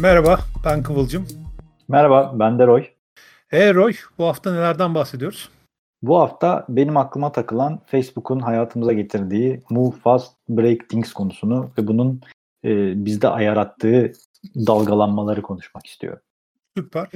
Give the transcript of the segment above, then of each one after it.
Merhaba, ben Kıvılcım. Merhaba, ben de Roy. E Roy, bu hafta nelerden bahsediyoruz? Bu hafta benim aklıma takılan Facebook'un hayatımıza getirdiği Move Fast, Break Things konusunu ve bunun e, bizde ayarattığı dalgalanmaları konuşmak istiyorum. Süper.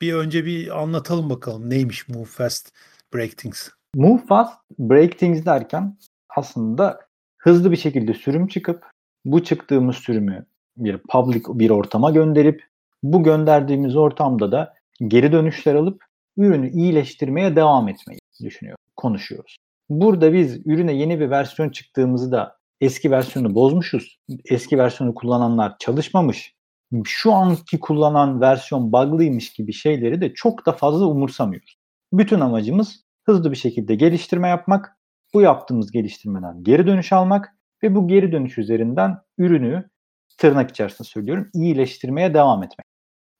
Bir önce bir anlatalım bakalım neymiş Move Fast, Break Things? Move Fast, Break Things derken aslında hızlı bir şekilde sürüm çıkıp bu çıktığımız sürümü bir public bir ortama gönderip bu gönderdiğimiz ortamda da geri dönüşler alıp ürünü iyileştirmeye devam etmeyi düşünüyor, konuşuyoruz. Burada biz ürüne yeni bir versiyon çıktığımızı da eski versiyonu bozmuşuz. Eski versiyonu kullananlar çalışmamış. Şu anki kullanan versiyon bug'lıymış gibi şeyleri de çok da fazla umursamıyoruz. Bütün amacımız hızlı bir şekilde geliştirme yapmak, bu yaptığımız geliştirmeden geri dönüş almak ve bu geri dönüş üzerinden ürünü tırnak içerisinde söylüyorum iyileştirmeye devam etmek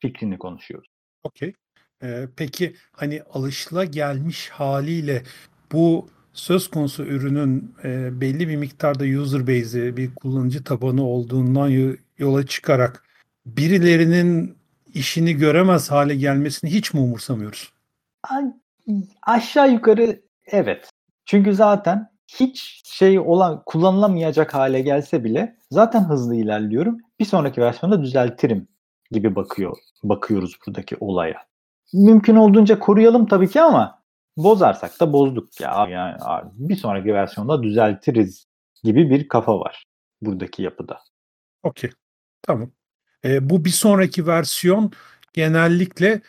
fikrini konuşuyoruz. Okey. Ee, peki hani alışla gelmiş haliyle bu söz konusu ürünün e, belli bir miktarda user base'i, bir kullanıcı tabanı olduğundan yola çıkarak birilerinin işini göremez hale gelmesini hiç mi umursamıyoruz? Aşağı yukarı evet. Çünkü zaten hiç şey olan kullanılamayacak hale gelse bile zaten hızlı ilerliyorum. Bir sonraki versiyonda düzeltirim gibi bakıyor bakıyoruz buradaki olaya. Mümkün olduğunca koruyalım tabii ki ama bozarsak da bozduk ya. Yani bir sonraki versiyonda düzeltiriz gibi bir kafa var buradaki yapıda. Okey. Tamam. E, bu bir sonraki versiyon genellikle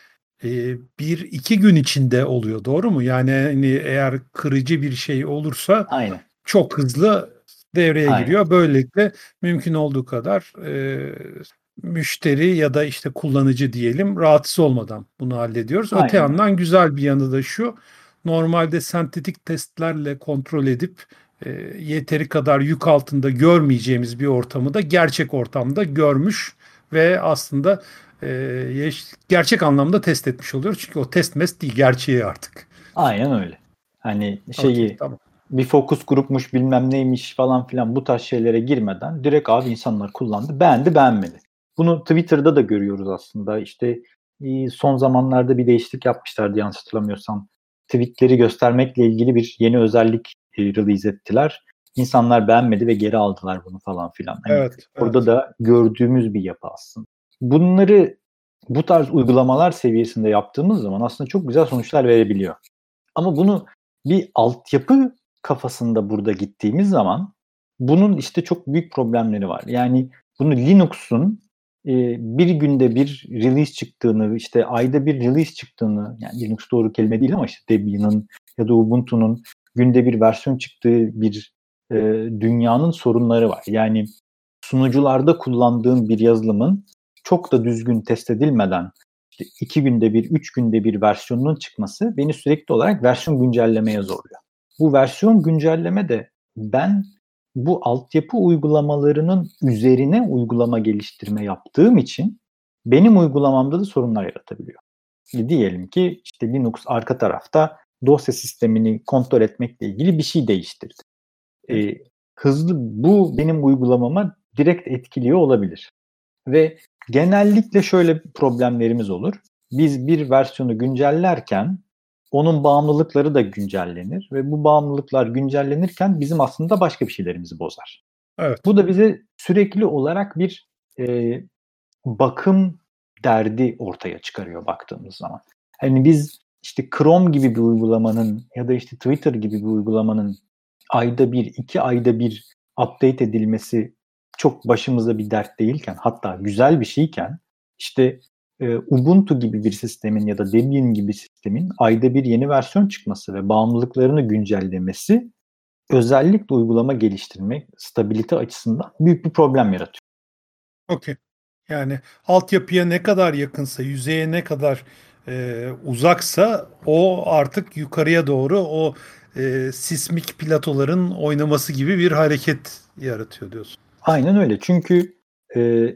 bir iki gün içinde oluyor doğru mu? Yani hani eğer kırıcı bir şey olursa Aynen. çok hızlı devreye Aynen. giriyor. Böylelikle mümkün olduğu kadar e, müşteri ya da işte kullanıcı diyelim rahatsız olmadan bunu hallediyoruz. Aynen. Öte yandan güzel bir yanı da şu. Normalde sentetik testlerle kontrol edip e, yeteri kadar yük altında görmeyeceğimiz bir ortamı da gerçek ortamda görmüş ve aslında e, gerçek anlamda test etmiş oluyoruz. Çünkü o test mes değil gerçeği artık. Aynen öyle. Hani şeyi okay, tamam. bir fokus grupmuş bilmem neymiş falan filan bu tarz şeylere girmeden direkt abi insanlar kullandı. Beğendi beğenmedi. Bunu Twitter'da da görüyoruz aslında. İşte son zamanlarda bir değişiklik yapmışlardı yanlış hatırlamıyorsam. Tweetleri göstermekle ilgili bir yeni özellik release ettiler. İnsanlar beğenmedi ve geri aldılar bunu falan filan. Yani evet, orada evet. da gördüğümüz bir yapı aslında. Bunları bu tarz uygulamalar seviyesinde yaptığımız zaman aslında çok güzel sonuçlar verebiliyor. Ama bunu bir altyapı kafasında burada gittiğimiz zaman bunun işte çok büyük problemleri var. Yani bunu Linux'un e, bir günde bir release çıktığını, işte ayda bir release çıktığını, yani Linux doğru kelime değil ama işte Debian'ın ya da Ubuntu'nun günde bir versiyon çıktığı bir e, dünyanın sorunları var. Yani sunucularda kullandığım bir yazılımın çok da düzgün test edilmeden işte iki günde bir, üç günde bir versiyonunun çıkması beni sürekli olarak versiyon güncellemeye zorluyor. Bu versiyon güncelleme de ben bu altyapı uygulamalarının üzerine uygulama geliştirme yaptığım için benim uygulamamda da sorunlar yaratabiliyor. E diyelim ki işte Linux arka tarafta dosya sistemini kontrol etmekle ilgili bir şey değiştirdi. E, hızlı bu benim uygulamama direkt etkiliyor olabilir. Ve genellikle şöyle problemlerimiz olur. Biz bir versiyonu güncellerken onun bağımlılıkları da güncellenir ve bu bağımlılıklar güncellenirken bizim aslında başka bir şeylerimizi bozar. Evet. Bu da bize sürekli olarak bir e, bakım derdi ortaya çıkarıyor baktığımız zaman. Hani biz işte Chrome gibi bir uygulamanın ya da işte Twitter gibi bir uygulamanın ayda bir, iki ayda bir update edilmesi çok başımıza bir dert değilken hatta güzel bir şeyken işte e, Ubuntu gibi bir sistemin ya da Debian gibi sistemin ayda bir yeni versiyon çıkması ve bağımlılıklarını güncellemesi özellikle uygulama geliştirmek stabilite açısından büyük bir problem yaratıyor. Okey. Yani altyapıya ne kadar yakınsa, yüzeye ne kadar e, uzaksa o artık yukarıya doğru o e, sismik platoların oynaması gibi bir hareket yaratıyor diyorsun. Aynen öyle. Çünkü e,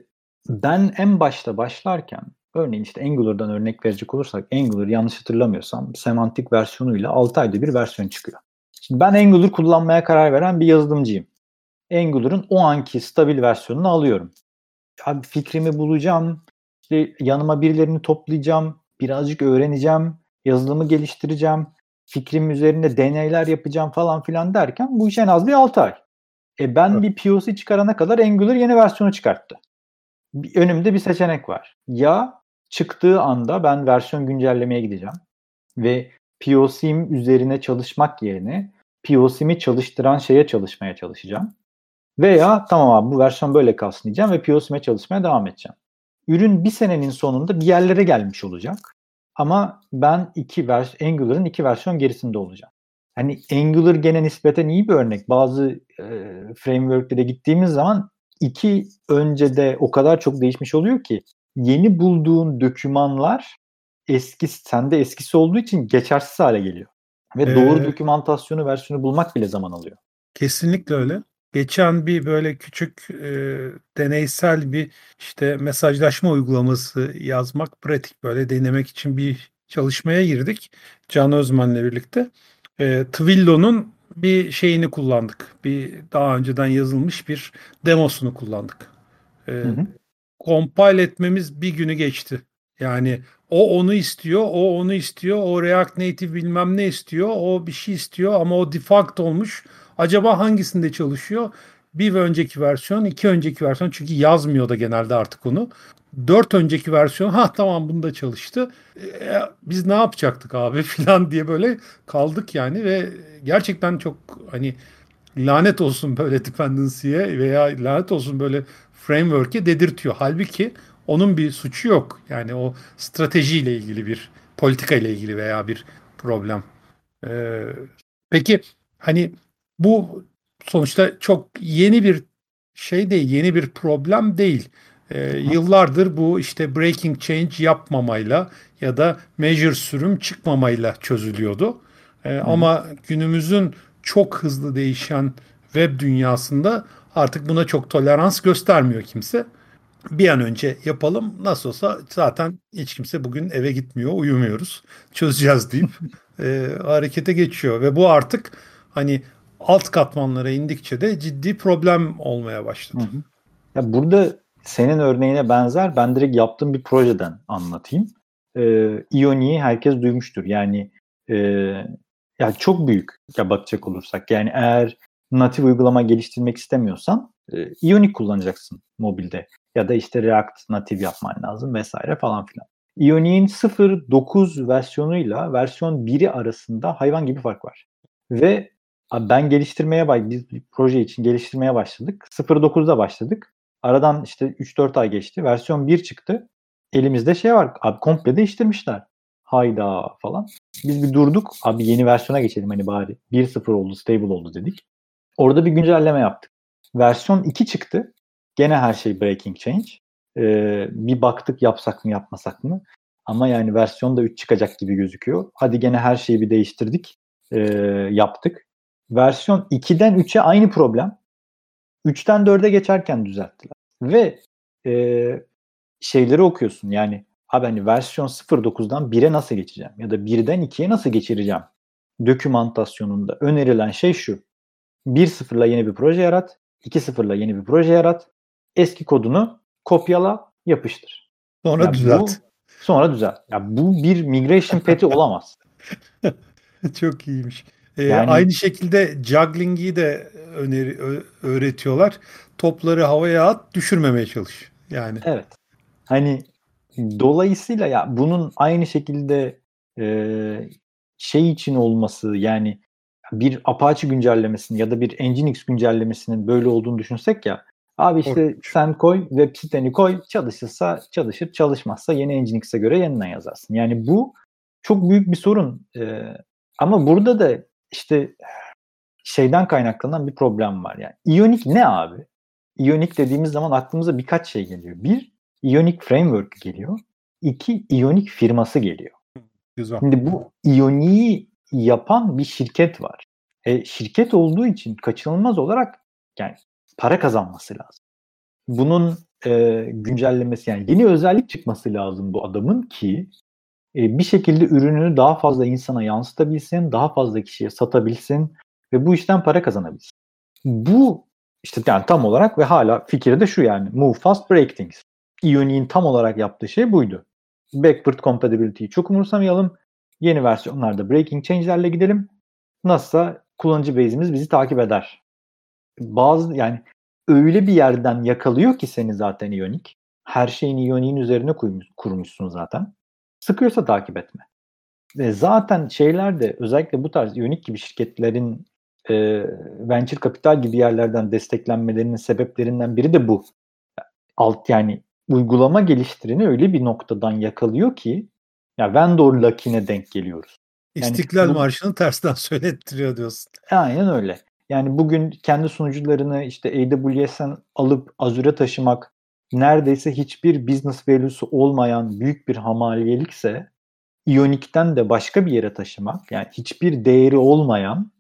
ben en başta başlarken örneğin işte Angular'dan örnek verecek olursak Angular yanlış hatırlamıyorsam semantik versiyonuyla 6 ayda bir versiyon çıkıyor. Şimdi ben Angular kullanmaya karar veren bir yazılımcıyım. Angular'ın o anki stabil versiyonunu alıyorum. Abi fikrimi bulacağım, İşte yanıma birilerini toplayacağım, birazcık öğreneceğim, yazılımı geliştireceğim, fikrim üzerinde deneyler yapacağım falan filan derken bu iş en az bir 6 ay. E ben evet. bir POC çıkarana kadar Angular yeni versiyonu çıkarttı. Önümde bir seçenek var. Ya çıktığı anda ben versiyon güncellemeye gideceğim ve POC'm üzerine çalışmak yerine POC'mi çalıştıran şeye çalışmaya çalışacağım. Veya tamam abi bu versiyon böyle kalsın diyeceğim ve POC'me çalışmaya devam edeceğim. Ürün bir senenin sonunda bir yerlere gelmiş olacak. Ama ben iki vers Angular'ın iki versiyon gerisinde olacağım. Hani Angular gene nispeten iyi bir örnek. Bazı e, framework'lere gittiğimiz zaman iki öncede o kadar çok değişmiş oluyor ki yeni bulduğun dokümanlar eski sende eskisi olduğu için geçersiz hale geliyor. Ve ee, doğru dokümantasyonu versiyonu bulmak bile zaman alıyor. Kesinlikle öyle. Geçen bir böyle küçük e, deneysel bir işte mesajlaşma uygulaması yazmak pratik böyle denemek için bir çalışmaya girdik. Can Özmen'le birlikte. E, Twillo'nun bir şeyini kullandık. Bir daha önceden yazılmış bir demosunu kullandık. E, hı hı. Compile etmemiz bir günü geçti. Yani o onu istiyor, o onu istiyor, o React Native bilmem ne istiyor, o bir şey istiyor ama o default olmuş. Acaba hangisinde çalışıyor? Bir önceki versiyon, iki önceki versiyon çünkü yazmıyor da genelde artık onu. Dört önceki versiyon, ha tamam bunda çalıştı. E, biz ne yapacaktık abi falan diye böyle kaldık yani ve gerçekten çok hani lanet olsun böyle dependency'ye veya lanet olsun böyle framework'e dedirtiyor. Halbuki onun bir suçu yok. Yani o stratejiyle ilgili bir politika ile ilgili veya bir problem. Ee, peki hani bu sonuçta çok yeni bir şey değil, yeni bir problem değil. Ee, yıllardır bu işte breaking change yapmamayla ya da measure sürüm çıkmamayla çözülüyordu. Ee, ama günümüzün çok hızlı değişen web dünyasında artık buna çok tolerans göstermiyor kimse bir an önce yapalım. Nasıl olsa zaten hiç kimse bugün eve gitmiyor, uyumuyoruz. Çözeceğiz deyip e, harekete geçiyor ve bu artık hani alt katmanlara indikçe de ciddi problem olmaya başladı. Hı hı. Ya burada senin örneğine benzer ben direkt yaptığım bir projeden anlatayım. Ee, Ioni'yi herkes duymuştur. Yani e, ya çok büyük ya bakacak olursak. Yani eğer natif uygulama geliştirmek istemiyorsan e, Ionic kullanacaksın mobilde ya da işte React native yapman lazım vesaire falan filan. Ionic'in 0.9 versiyonuyla versiyon 1'i arasında hayvan gibi fark var. Ve ben geliştirmeye biz bir proje için geliştirmeye başladık. 0.9'da başladık. Aradan işte 3-4 ay geçti. Versiyon 1 çıktı. Elimizde şey var. Abi komple değiştirmişler. Hayda falan. Biz bir durduk. Abi yeni versiyona geçelim hani bari. 1.0 oldu, stable oldu dedik. Orada bir güncelleme yaptık. Versiyon 2 çıktı. Gene her şey breaking change. Ee, bir baktık yapsak mı yapmasak mı. Ama yani versiyonda 3 çıkacak gibi gözüküyor. Hadi gene her şeyi bir değiştirdik. E, yaptık. Versiyon 2'den 3'e aynı problem. 3'ten 4'e geçerken düzelttiler. Ve e, şeyleri okuyorsun yani abi hani versiyon 0.9'dan 1'e nasıl geçeceğim? Ya da 1'den 2'ye nasıl geçireceğim? Dokümantasyonunda önerilen şey şu. 1.0'la yeni bir proje yarat. 2.0'la yeni bir proje yarat eski kodunu kopyala, yapıştır. Sonra yani düzelt. Bu, sonra düzelt. Ya bu bir migration pet'i olamaz. Çok iyiymiş. Ee, yani, aynı şekilde juggling'i de öneri, öğretiyorlar. Topları havaya at, düşürmemeye çalış. Yani. Evet. Hani dolayısıyla ya bunun aynı şekilde e, şey için olması yani bir Apache güncellemesinin ya da bir Nginx güncellemesinin böyle olduğunu düşünsek ya Abi işte Korkunç. sen koy web siteni koy çalışırsa çalışır çalışmazsa yeni Nginx'e göre yeniden yazarsın. Yani bu çok büyük bir sorun. Ee, ama burada da işte şeyden kaynaklanan bir problem var. Yani Ionic ne abi? Ionic dediğimiz zaman aklımıza birkaç şey geliyor. Bir, Ionic Framework geliyor. İki, Ionic firması geliyor. Güzel. Şimdi bu Ionic'i yapan bir şirket var. E, şirket olduğu için kaçınılmaz olarak yani para kazanması lazım. Bunun e, güncellemesi yani yeni özellik çıkması lazım bu adamın ki bir şekilde ürününü daha fazla insana yansıtabilsin, daha fazla kişiye satabilsin ve bu işten para kazanabilsin. Bu işte yani tam olarak ve hala fikri de şu yani move fast break things. Ionic'in tam olarak yaptığı şey buydu. Backward compatibility'yi çok umursamayalım. Yeni versiyonlarda breaking change'lerle gidelim. Nasılsa kullanıcı base'imiz bizi takip eder. Bazı yani öyle bir yerden yakalıyor ki seni zaten Ionic. Her şeyini Ionic'in üzerine kurmuşsun zaten. Sıkıyorsa takip etme. Ve zaten şeyler de özellikle bu tarz Ionic gibi şirketlerin e, venture kapital gibi yerlerden desteklenmelerinin sebeplerinden biri de bu. Alt yani uygulama geliştireni öyle bir noktadan yakalıyor ki ya vendor luck'ine denk geliyoruz. Yani İstiklal bu, Marşı'nı tersten söylettiriyor diyorsun. Aynen öyle. Yani bugün kendi sunucularını işte AWS'den alıp Azure'a taşımak neredeyse hiçbir business value'su olmayan büyük bir hamaliyelikse Ionic'ten de başka bir yere taşımak yani hiçbir değeri olmayan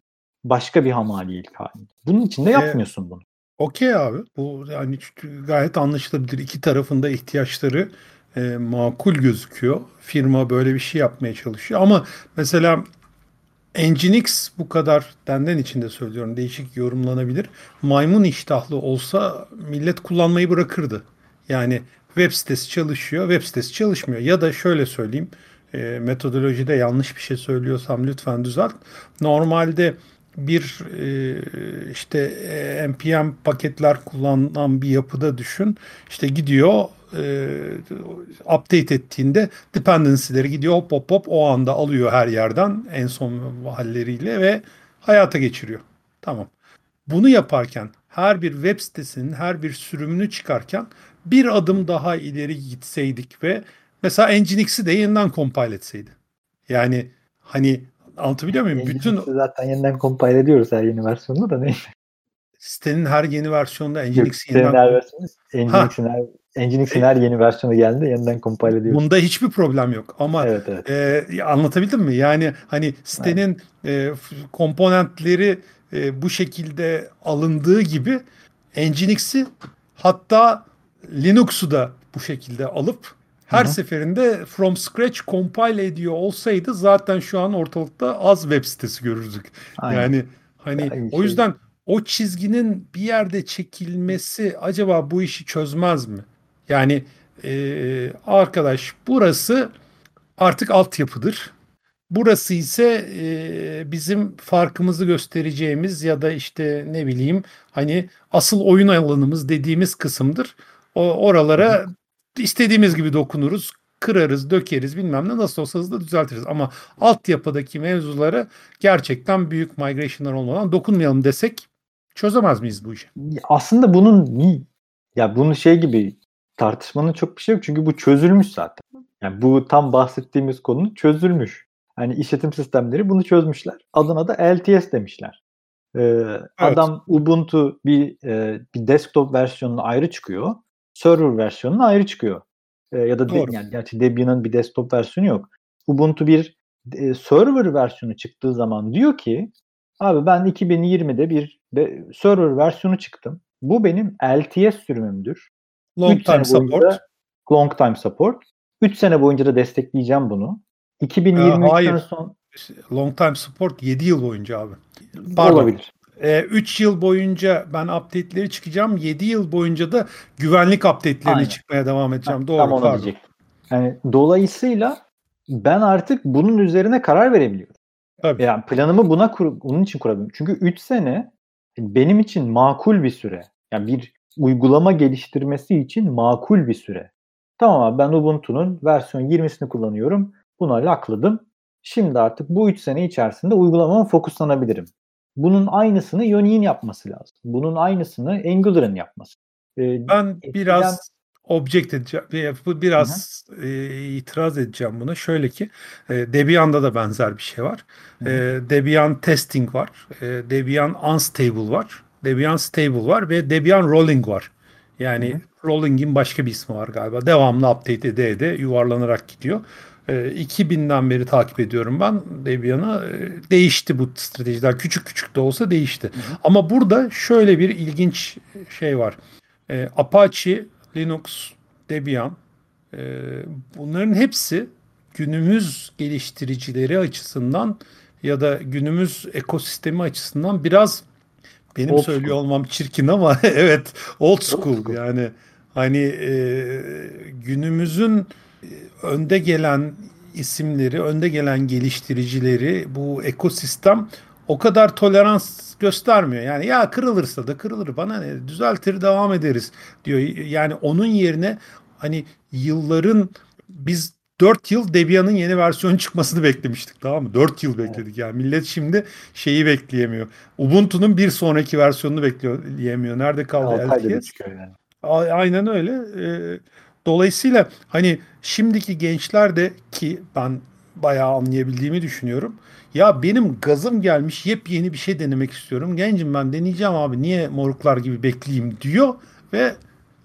başka bir hamaliyelik halinde. Bunun için de yapmıyorsun ee, bunu. Okey abi. Bu yani gayet anlaşılabilir. İki tarafında ihtiyaçları e, makul gözüküyor. Firma böyle bir şey yapmaya çalışıyor. Ama mesela Nginx bu kadar denden içinde söylüyorum değişik yorumlanabilir. Maymun iştahlı olsa millet kullanmayı bırakırdı. Yani web sitesi çalışıyor, web sitesi çalışmıyor. Ya da şöyle söyleyeyim, e, metodolojide yanlış bir şey söylüyorsam lütfen düzelt. Normalde bir e, işte e, npm paketler kullanan bir yapıda düşün. İşte gidiyor e, update ettiğinde dependency'leri gidiyor hop hop hop o anda alıyor her yerden en son halleriyle ve hayata geçiriyor. Tamam. Bunu yaparken her bir web sitesinin her bir sürümünü çıkarken bir adım daha ileri gitseydik ve mesela Nginx'i de yeniden compile etseydi. Yani hani Anlatabiliyor muyum? Bütün zaten yeniden compile ediyoruz her yeni versiyonda da neyse. Sitenin her yeni versiyonunda Nginx'i yeniden her versiyonu Nginx'in her Nginx'in her yeni versiyonu geldi yeniden compile ediyoruz. Bunda hiçbir problem yok ama evet, evet. E, anlatabildim mi? Yani hani sitenin e, komponentleri e, bu şekilde alındığı gibi Nginx'i hatta Linux'u da bu şekilde alıp her Hı-hı. seferinde from scratch compile ediyor olsaydı zaten şu an ortalıkta az web sitesi görürdük. Aynen. Yani hani Aynı o şey. yüzden o çizginin bir yerde çekilmesi acaba bu işi çözmez mi? Yani e, arkadaş burası artık altyapıdır. Burası ise e, bizim farkımızı göstereceğimiz ya da işte ne bileyim hani asıl oyun alanımız dediğimiz kısımdır. O oralara istediğimiz gibi dokunuruz, kırarız, dökeriz bilmem ne nasıl olsa hızlı düzeltiriz. Ama altyapıdaki mevzuları gerçekten büyük migration'lar olmadan dokunmayalım desek çözemez miyiz bu işi? Aslında bunun ya bunu şey gibi tartışmanın çok bir şey yok çünkü bu çözülmüş zaten. Yani bu tam bahsettiğimiz konu çözülmüş. Hani işletim sistemleri bunu çözmüşler. Adına da LTS demişler. Ee, evet. Adam Ubuntu bir e, bir desktop versiyonunu ayrı çıkıyor server versiyonuna ayrı çıkıyor. E, ya da de, yani gerçi Debian'ın bir desktop versiyonu yok. Ubuntu bir e, server versiyonu çıktığı zaman diyor ki abi ben 2020'de bir de, server versiyonu çıktım. Bu benim LTS sürümümdür. Long time support. Long time support. 3 sene boyunca da destekleyeceğim bunu. 2023'ten ee, son long time support 7 yıl boyunca abi. Pardon. Olabilir. 3 e, yıl boyunca ben update'leri çıkacağım. 7 yıl boyunca da güvenlik update'lerini çıkmaya devam edeceğim. Ha, Doğru. Tam onu diyecektim. Yani dolayısıyla ben artık bunun üzerine karar verebiliyorum. Tabii. Yani planımı buna kur, onun için kurabiliyorum. Çünkü 3 sene benim için makul bir süre. Yani bir uygulama geliştirmesi için makul bir süre. Tamam abi ben Ubuntu'nun versiyon 20'sini kullanıyorum. Buna lakladım. Şimdi artık bu 3 sene içerisinde uygulamama fokuslanabilirim. Bunun aynısını Ionic'in yapması lazım. Bunun aynısını Angular'ın yapması. Ee, ben eskiden... biraz object edeceğim. Biraz e, itiraz edeceğim buna. Şöyle ki e, Debian'da da benzer bir şey var. E, Debian testing var. E, Debian unstable var. Debian stable var ve Debian rolling var. Yani Hı-hı. rolling'in başka bir ismi var galiba. Devamlı update ede ede yuvarlanarak gidiyor. 2000'den ee, beri takip ediyorum ben Debian'ı. Ee, değişti bu stratejiler. Küçük küçük de olsa değişti. Hı hı. Ama burada şöyle bir ilginç şey var. Ee, Apache, Linux, Debian bunların hepsi günümüz geliştiricileri açısından ya da günümüz ekosistemi açısından biraz benim old söylüyor school. olmam çirkin ama evet old school, old school. yani hani e, günümüzün önde gelen isimleri, önde gelen geliştiricileri bu ekosistem o kadar tolerans göstermiyor. Yani ya kırılırsa da kırılır bana ne düzeltir devam ederiz diyor. Yani onun yerine hani yılların biz 4 yıl Debian'ın yeni versiyonu çıkmasını beklemiştik tamam mı? 4 yıl bekledik yani. Millet şimdi şeyi bekleyemiyor. Ubuntu'nun bir sonraki versiyonunu bekleyemiyor. Nerede kaldı LTS? Yani. Aynen öyle. Ee, dolayısıyla hani şimdiki gençler de ki ben bayağı anlayabildiğimi düşünüyorum. Ya benim gazım gelmiş yepyeni bir şey denemek istiyorum. Gencim ben deneyeceğim abi niye moruklar gibi bekleyeyim diyor ve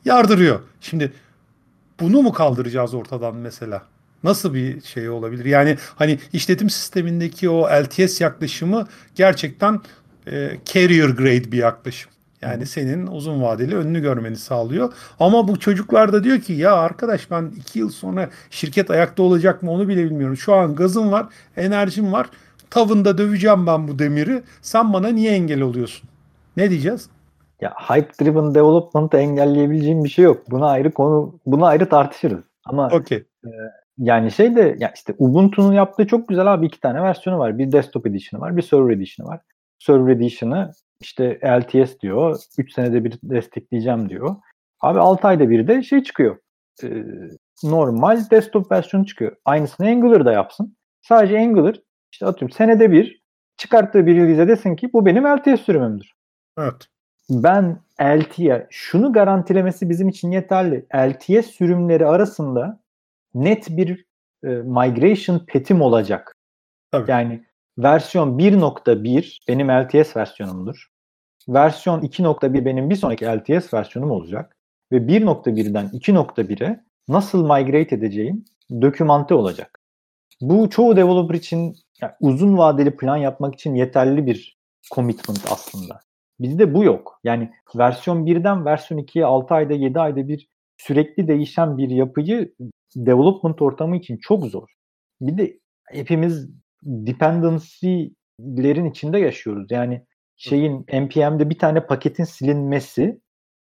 yardırıyor. Şimdi bunu mu kaldıracağız ortadan mesela? Nasıl bir şey olabilir? Yani hani işletim sistemindeki o LTS yaklaşımı gerçekten e, carrier grade bir yaklaşım. Yani senin uzun vadeli önünü görmeni sağlıyor. Ama bu çocuklar da diyor ki ya arkadaş ben iki yıl sonra şirket ayakta olacak mı onu bile bilmiyorum. Şu an gazım var, enerjim var. Tavında döveceğim ben bu demiri. Sen bana niye engel oluyorsun? Ne diyeceğiz? Ya hype driven development'ı engelleyebileceğim bir şey yok. Buna ayrı konu, buna ayrı tartışırız. Ama okay. e, yani şey de ya işte Ubuntu'nun yaptığı çok güzel abi iki tane versiyonu var. Bir desktop edition'ı var, bir server edition'ı var. Server edition'ı işte LTS diyor. 3 senede bir destekleyeceğim diyor. Abi 6 ayda bir de şey çıkıyor. E, normal desktop versiyonu çıkıyor. Aynısını Angular'da yapsın. Sadece Angular işte atıyorum senede bir çıkarttığı bir release'e desin ki bu benim LTS sürümümdür. Evet. Ben LT'ye şunu garantilemesi bizim için yeterli. LTS sürümleri arasında net bir e, migration petim olacak. Tabii. Yani versiyon 1.1 benim LTS versiyonumdur. Versiyon 2.1 benim bir sonraki LTS versiyonum olacak. Ve 1.1'den 2.1'e nasıl migrate edeceğim dokümante olacak. Bu çoğu developer için yani uzun vadeli plan yapmak için yeterli bir commitment aslında. Bizde bu yok. Yani versiyon 1'den versiyon 2'ye 6 ayda 7 ayda bir sürekli değişen bir yapıyı development ortamı için çok zor. Bir de hepimiz dependency'lerin içinde yaşıyoruz. Yani şeyin npm'de bir tane paketin silinmesi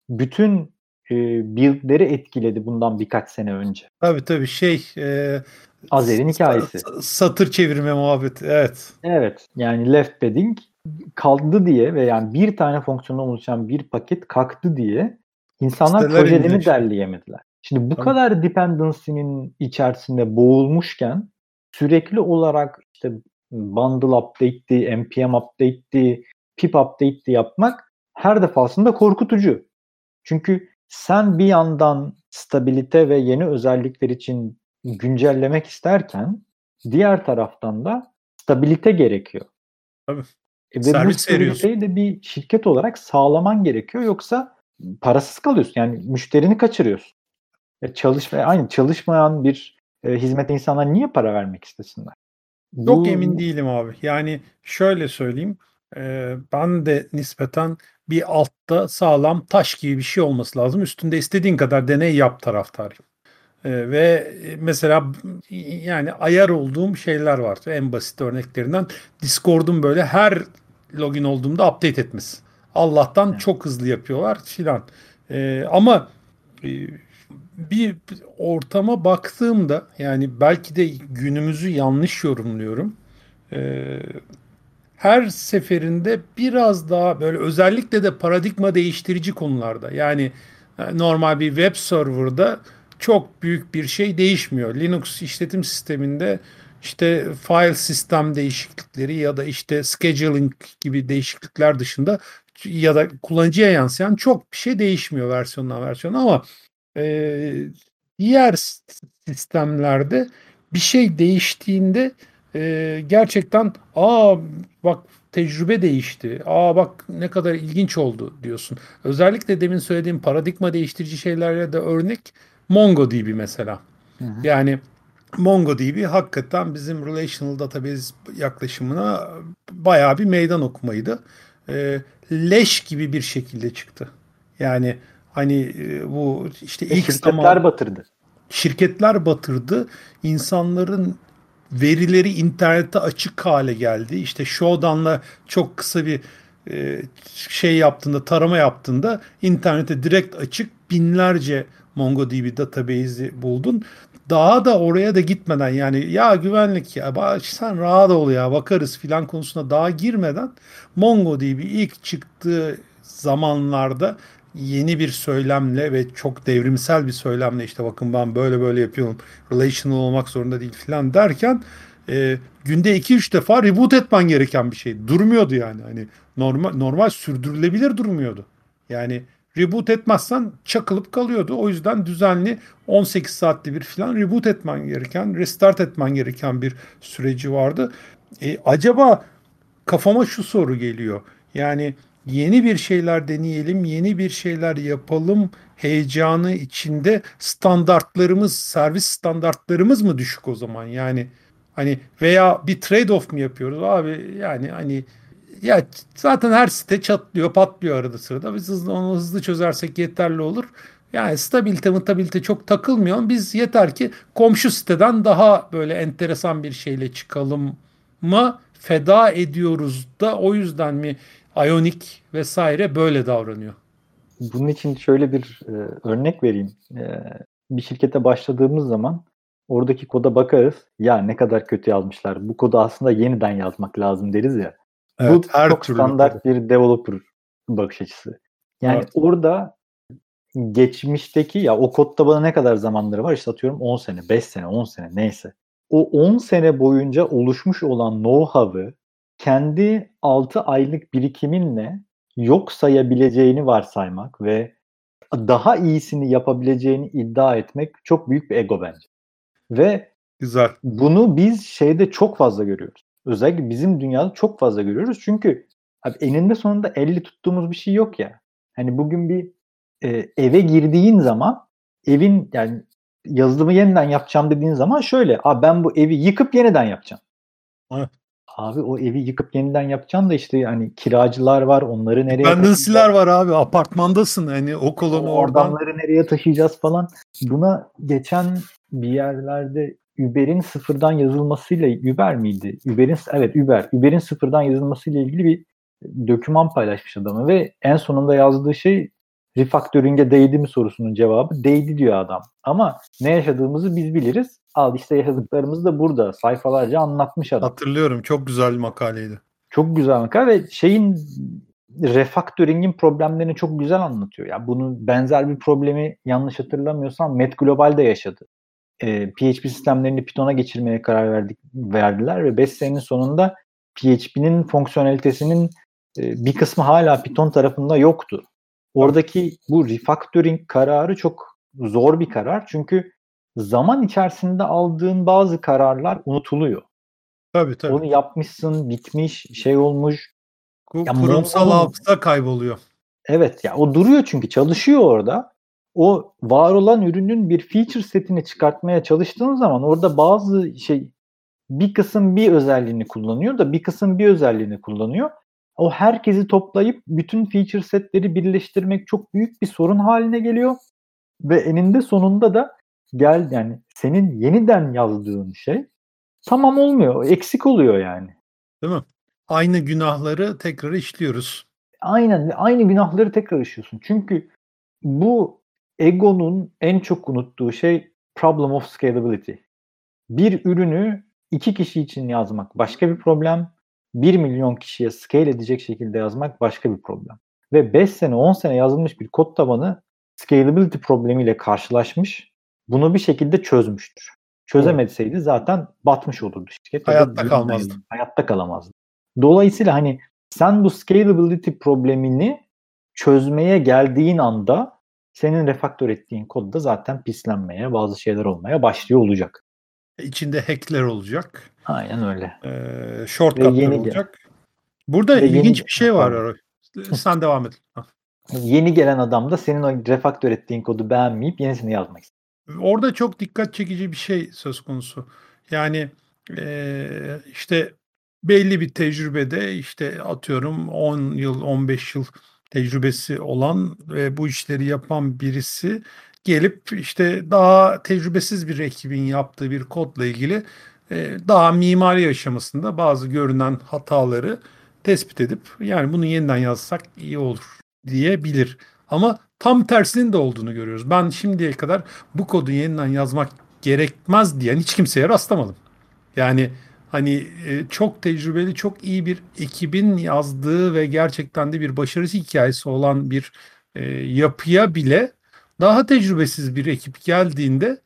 bütün e, build'leri etkiledi bundan birkaç sene önce. Tabii tabii şey e, Azer'in hikayesi. Satır çevirme muhabbeti evet. Evet yani left padding kaldı diye ve yani bir tane fonksiyondan oluşan bir paket kalktı diye insanlar Siteler projelerini inmiş. derleyemediler. Şimdi bu Tabii. kadar dependency'nin içerisinde boğulmuşken sürekli olarak işte bundle update'di, npm update'di, pip update'di yapmak her defasında korkutucu. Çünkü sen bir yandan stabilite ve yeni özellikler için güncellemek isterken diğer taraftan da stabilite gerekiyor. Tabii. E ve Servis bu stabiliteyi de bir şirket olarak sağlaman gerekiyor yoksa parasız kalıyorsun. Yani müşterini kaçırıyorsun. E çalışma aynı çalışmayan bir e, hizmete insanlar niye para vermek istesinler? Çok bu... emin değilim abi. Yani şöyle söyleyeyim. E, ben de nispeten bir altta sağlam taş gibi bir şey olması lazım. Üstünde istediğin kadar deney yap taraftarıyım. E, ve mesela yani ayar olduğum şeyler var. En basit örneklerinden Discord'un böyle her login olduğumda update etmesi. Allah'tan evet. çok hızlı yapıyorlar filan. E, ama e, bir ortama baktığımda yani belki de günümüzü yanlış yorumluyorum. E, her seferinde biraz daha böyle özellikle de paradigma değiştirici konularda yani e, normal bir web serverda çok büyük bir şey değişmiyor. Linux işletim sisteminde işte file sistem değişiklikleri ya da işte scheduling gibi değişiklikler dışında ya da kullanıcıya yansıyan çok bir şey değişmiyor versiyondan versiyona ama e, diğer sistemlerde bir şey değiştiğinde e, gerçekten aa bak tecrübe değişti. Aa bak ne kadar ilginç oldu diyorsun. Özellikle demin söylediğim paradigma değiştirici şeylerle de örnek MongoDB mesela. Hı hı. Yani MongoDB hakikaten bizim relational database yaklaşımına bayağı bir meydan okumaydı. E, leş gibi bir şekilde çıktı. Yani hani e, bu işte ilk şirketler zaman, batırdı. Şirketler batırdı. İnsanların verileri internette açık hale geldi. İşte Shodan'la çok kısa bir e, şey yaptığında, tarama yaptığında internete direkt açık binlerce MongoDB database'i buldun. Daha da oraya da gitmeden yani ya güvenlik ya sen rahat ol ya bakarız filan konusuna daha girmeden MongoDB ilk çıktığı zamanlarda yeni bir söylemle ve çok devrimsel bir söylemle işte bakın ben böyle böyle yapıyorum relational olmak zorunda değil filan derken e, günde 2-3 defa reboot etmen gereken bir şey. Durmuyordu yani. Hani normal normal sürdürülebilir durmuyordu. Yani reboot etmezsen çakılıp kalıyordu. O yüzden düzenli 18 saatte bir falan reboot etmen gereken, restart etmen gereken bir süreci vardı. E, acaba kafama şu soru geliyor. Yani yeni bir şeyler deneyelim, yeni bir şeyler yapalım heyecanı içinde standartlarımız, servis standartlarımız mı düşük o zaman? Yani hani veya bir trade-off mu yapıyoruz abi? Yani hani ya zaten her site çatlıyor, patlıyor arada sırada. Biz hızlı, onu hızlı çözersek yeterli olur. Yani stabilite mutabilite çok takılmıyor. Biz yeter ki komşu siteden daha böyle enteresan bir şeyle çıkalım mı feda ediyoruz da o yüzden mi Ionic vesaire böyle davranıyor? Bunun için şöyle bir e, örnek vereyim. E, bir şirkete başladığımız zaman oradaki koda bakarız. Ya ne kadar kötü yazmışlar. Bu kodu aslında yeniden yazmak lazım deriz ya. Evet, Bu her çok standart bir developer bakış açısı. Yani evet. orada geçmişteki ya o kodda bana ne kadar zamanları var? İşte atıyorum 10 sene, 5 sene, 10 sene neyse. O 10 sene boyunca oluşmuş olan know-how'ı kendi 6 aylık birikiminle yok sayabileceğini varsaymak ve daha iyisini yapabileceğini iddia etmek çok büyük bir ego bence. Ve Güzel. Bunu biz şeyde çok fazla görüyoruz. Özellikle bizim dünyada çok fazla görüyoruz. Çünkü abi eninde sonunda elle tuttuğumuz bir şey yok ya. Hani bugün bir e, eve girdiğin zaman evin yani yazılımı yeniden yapacağım dediğin zaman şöyle. Abi ben bu evi yıkıp yeniden yapacağım. Evet. Abi o evi yıkıp yeniden yapacaksın da işte hani kiracılar var onları nereye Dependency'ler var abi apartmandasın hani o kolonu oradan. Oradanları nereye taşıyacağız falan. Buna geçen bir yerlerde Uber'in sıfırdan yazılmasıyla Uber miydi? Uber'in evet Uber. Uber'in sıfırdan yazılmasıyla ilgili bir döküman paylaşmış adamı ve en sonunda yazdığı şey refactoring'e değdi mi sorusunun cevabı değdi diyor adam. Ama ne yaşadığımızı biz biliriz. Al işte yaşadıklarımız da burada. Sayfalarca anlatmış adam. Hatırlıyorum. Çok güzel bir makaleydi. Çok güzel makale ve şeyin refactoring'in problemlerini çok güzel anlatıyor. Ya yani bunun benzer bir problemi yanlış hatırlamıyorsam Met Global'de yaşadı e, PHP sistemlerini Python'a geçirmeye karar verdik, verdiler ve 5 senenin sonunda PHP'nin fonksiyonelitesinin e, bir kısmı hala Python tarafında yoktu. Oradaki bu refactoring kararı çok zor bir karar çünkü zaman içerisinde aldığın bazı kararlar unutuluyor. Tabii tabii. Onu yapmışsın, bitmiş, şey olmuş. ya kurumsal hafıza kayboluyor. Evet ya o duruyor çünkü çalışıyor orada o var olan ürünün bir feature setini çıkartmaya çalıştığın zaman orada bazı şey bir kısım bir özelliğini kullanıyor da bir kısım bir özelliğini kullanıyor. O herkesi toplayıp bütün feature setleri birleştirmek çok büyük bir sorun haline geliyor. Ve eninde sonunda da gel yani senin yeniden yazdığın şey tamam olmuyor. Eksik oluyor yani. Değil mi? Aynı günahları tekrar işliyoruz. Aynen aynı günahları tekrar işliyorsun. Çünkü bu egonun en çok unuttuğu şey problem of scalability. Bir ürünü iki kişi için yazmak başka bir problem. Bir milyon kişiye scale edecek şekilde yazmak başka bir problem. Ve 5 sene 10 sene yazılmış bir kod tabanı scalability problemiyle karşılaşmış. Bunu bir şekilde çözmüştür. Çözemetseydi zaten batmış olurdu şirket. Hayatta kalmazdı. Hayatta kalamazdı. Dolayısıyla hani sen bu scalability problemini çözmeye geldiğin anda senin refaktör ettiğin kodda zaten pislenmeye, bazı şeyler olmaya başlıyor olacak. İçinde hackler olacak. Aynen öyle. Ee, shortcutlar olacak. Burada Ve ilginç yeni... bir şey var. Sen devam et. Yeni gelen adam da senin o refaktör ettiğin kodu beğenmeyip yenisini yazmak istiyor. Orada çok dikkat çekici bir şey söz konusu. Yani e, işte belli bir tecrübede işte atıyorum 10 yıl 15 yıl tecrübesi olan ve bu işleri yapan birisi gelip işte daha tecrübesiz bir ekibin yaptığı bir kodla ilgili e, daha mimari aşamasında bazı görünen hataları tespit edip yani bunu yeniden yazsak iyi olur diyebilir. Ama tam tersinin de olduğunu görüyoruz. Ben şimdiye kadar bu kodu yeniden yazmak gerekmez diyen hiç kimseye rastlamadım. Yani hani e, çok tecrübeli, çok iyi bir ekibin yazdığı ve gerçekten de bir başarısı hikayesi olan bir e, yapıya bile daha tecrübesiz bir ekip geldiğinde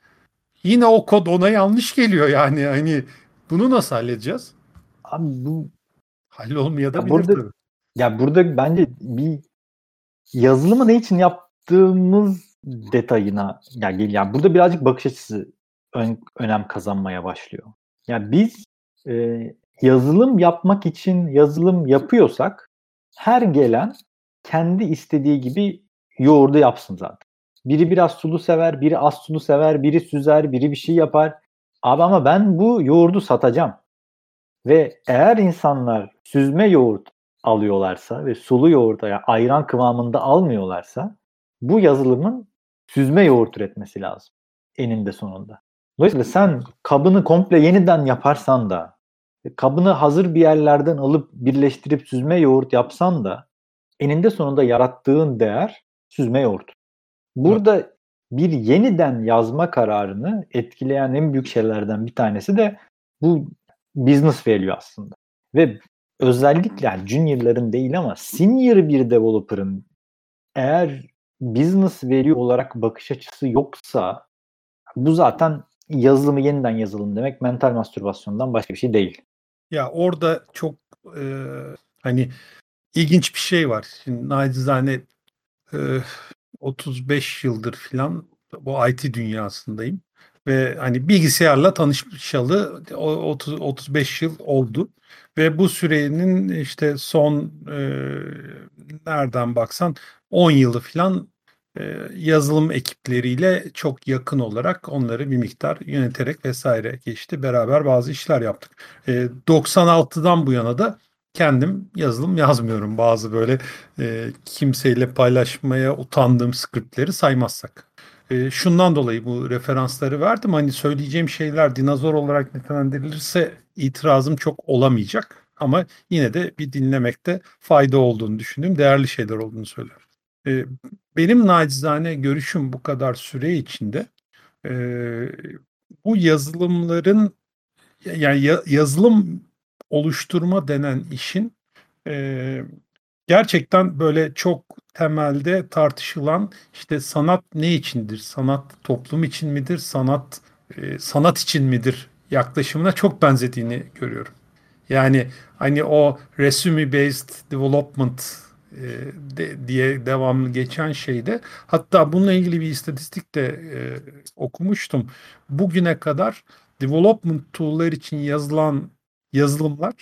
yine o kod ona yanlış geliyor yani. Hani bunu nasıl halledeceğiz? Abi bu hallolmaya da ya burada, tabii. Ya burada bence bir yazılımı ne için yaptığımız detayına yani, yani burada birazcık bakış açısı ön, önem kazanmaya başlıyor. Yani biz e, yazılım yapmak için yazılım yapıyorsak her gelen kendi istediği gibi yoğurdu yapsın zaten. Biri biraz sulu sever, biri az sulu sever, biri süzer, biri bir şey yapar. Abi ama ben bu yoğurdu satacağım. Ve eğer insanlar süzme yoğurt alıyorlarsa ve sulu yoğurt yani ayran kıvamında almıyorlarsa bu yazılımın süzme yoğurt üretmesi lazım eninde sonunda. Dolayısıyla sen kabını komple yeniden yaparsan da kabını hazır bir yerlerden alıp birleştirip süzme yoğurt yapsan da eninde sonunda yarattığın değer süzme yoğurt. Burada bir yeniden yazma kararını etkileyen en büyük şeylerden bir tanesi de bu business value aslında. Ve özellikle junior'ların değil ama senior bir developer'ın eğer business value olarak bakış açısı yoksa bu zaten yazılımı yeniden yazılım demek mental mastürbasyondan başka bir şey değil. Ya orada çok e, hani ilginç bir şey var. Şimdi nacizane e, 35 yıldır filan bu IT dünyasındayım ve hani bilgisayarla tanışmışalı 30 35 yıl oldu ve bu sürenin işte son e, nereden baksan 10 yılı filan e, yazılım ekipleriyle çok yakın olarak onları bir miktar yöneterek vesaire geçti. Beraber bazı işler yaptık. E, 96'dan bu yana da kendim yazılım yazmıyorum. Bazı böyle e, kimseyle paylaşmaya utandığım skriptleri saymazsak. E, şundan dolayı bu referansları verdim. Hani söyleyeceğim şeyler dinozor olarak nitelendirilirse itirazım çok olamayacak. Ama yine de bir dinlemekte fayda olduğunu düşündüğüm değerli şeyler olduğunu söylerim. E, benim nacizane görüşüm bu kadar süre içinde e, bu yazılımların yani ya, yazılım oluşturma denen işin e, gerçekten böyle çok temelde tartışılan işte sanat ne içindir? Sanat toplum için midir? Sanat e, sanat için midir? Yaklaşımına çok benzediğini görüyorum. Yani hani o resume based development e, de, diye devamlı geçen şeyde hatta bununla ilgili bir istatistik de e, okumuştum. Bugüne kadar development tool'lar için yazılan yazılımlar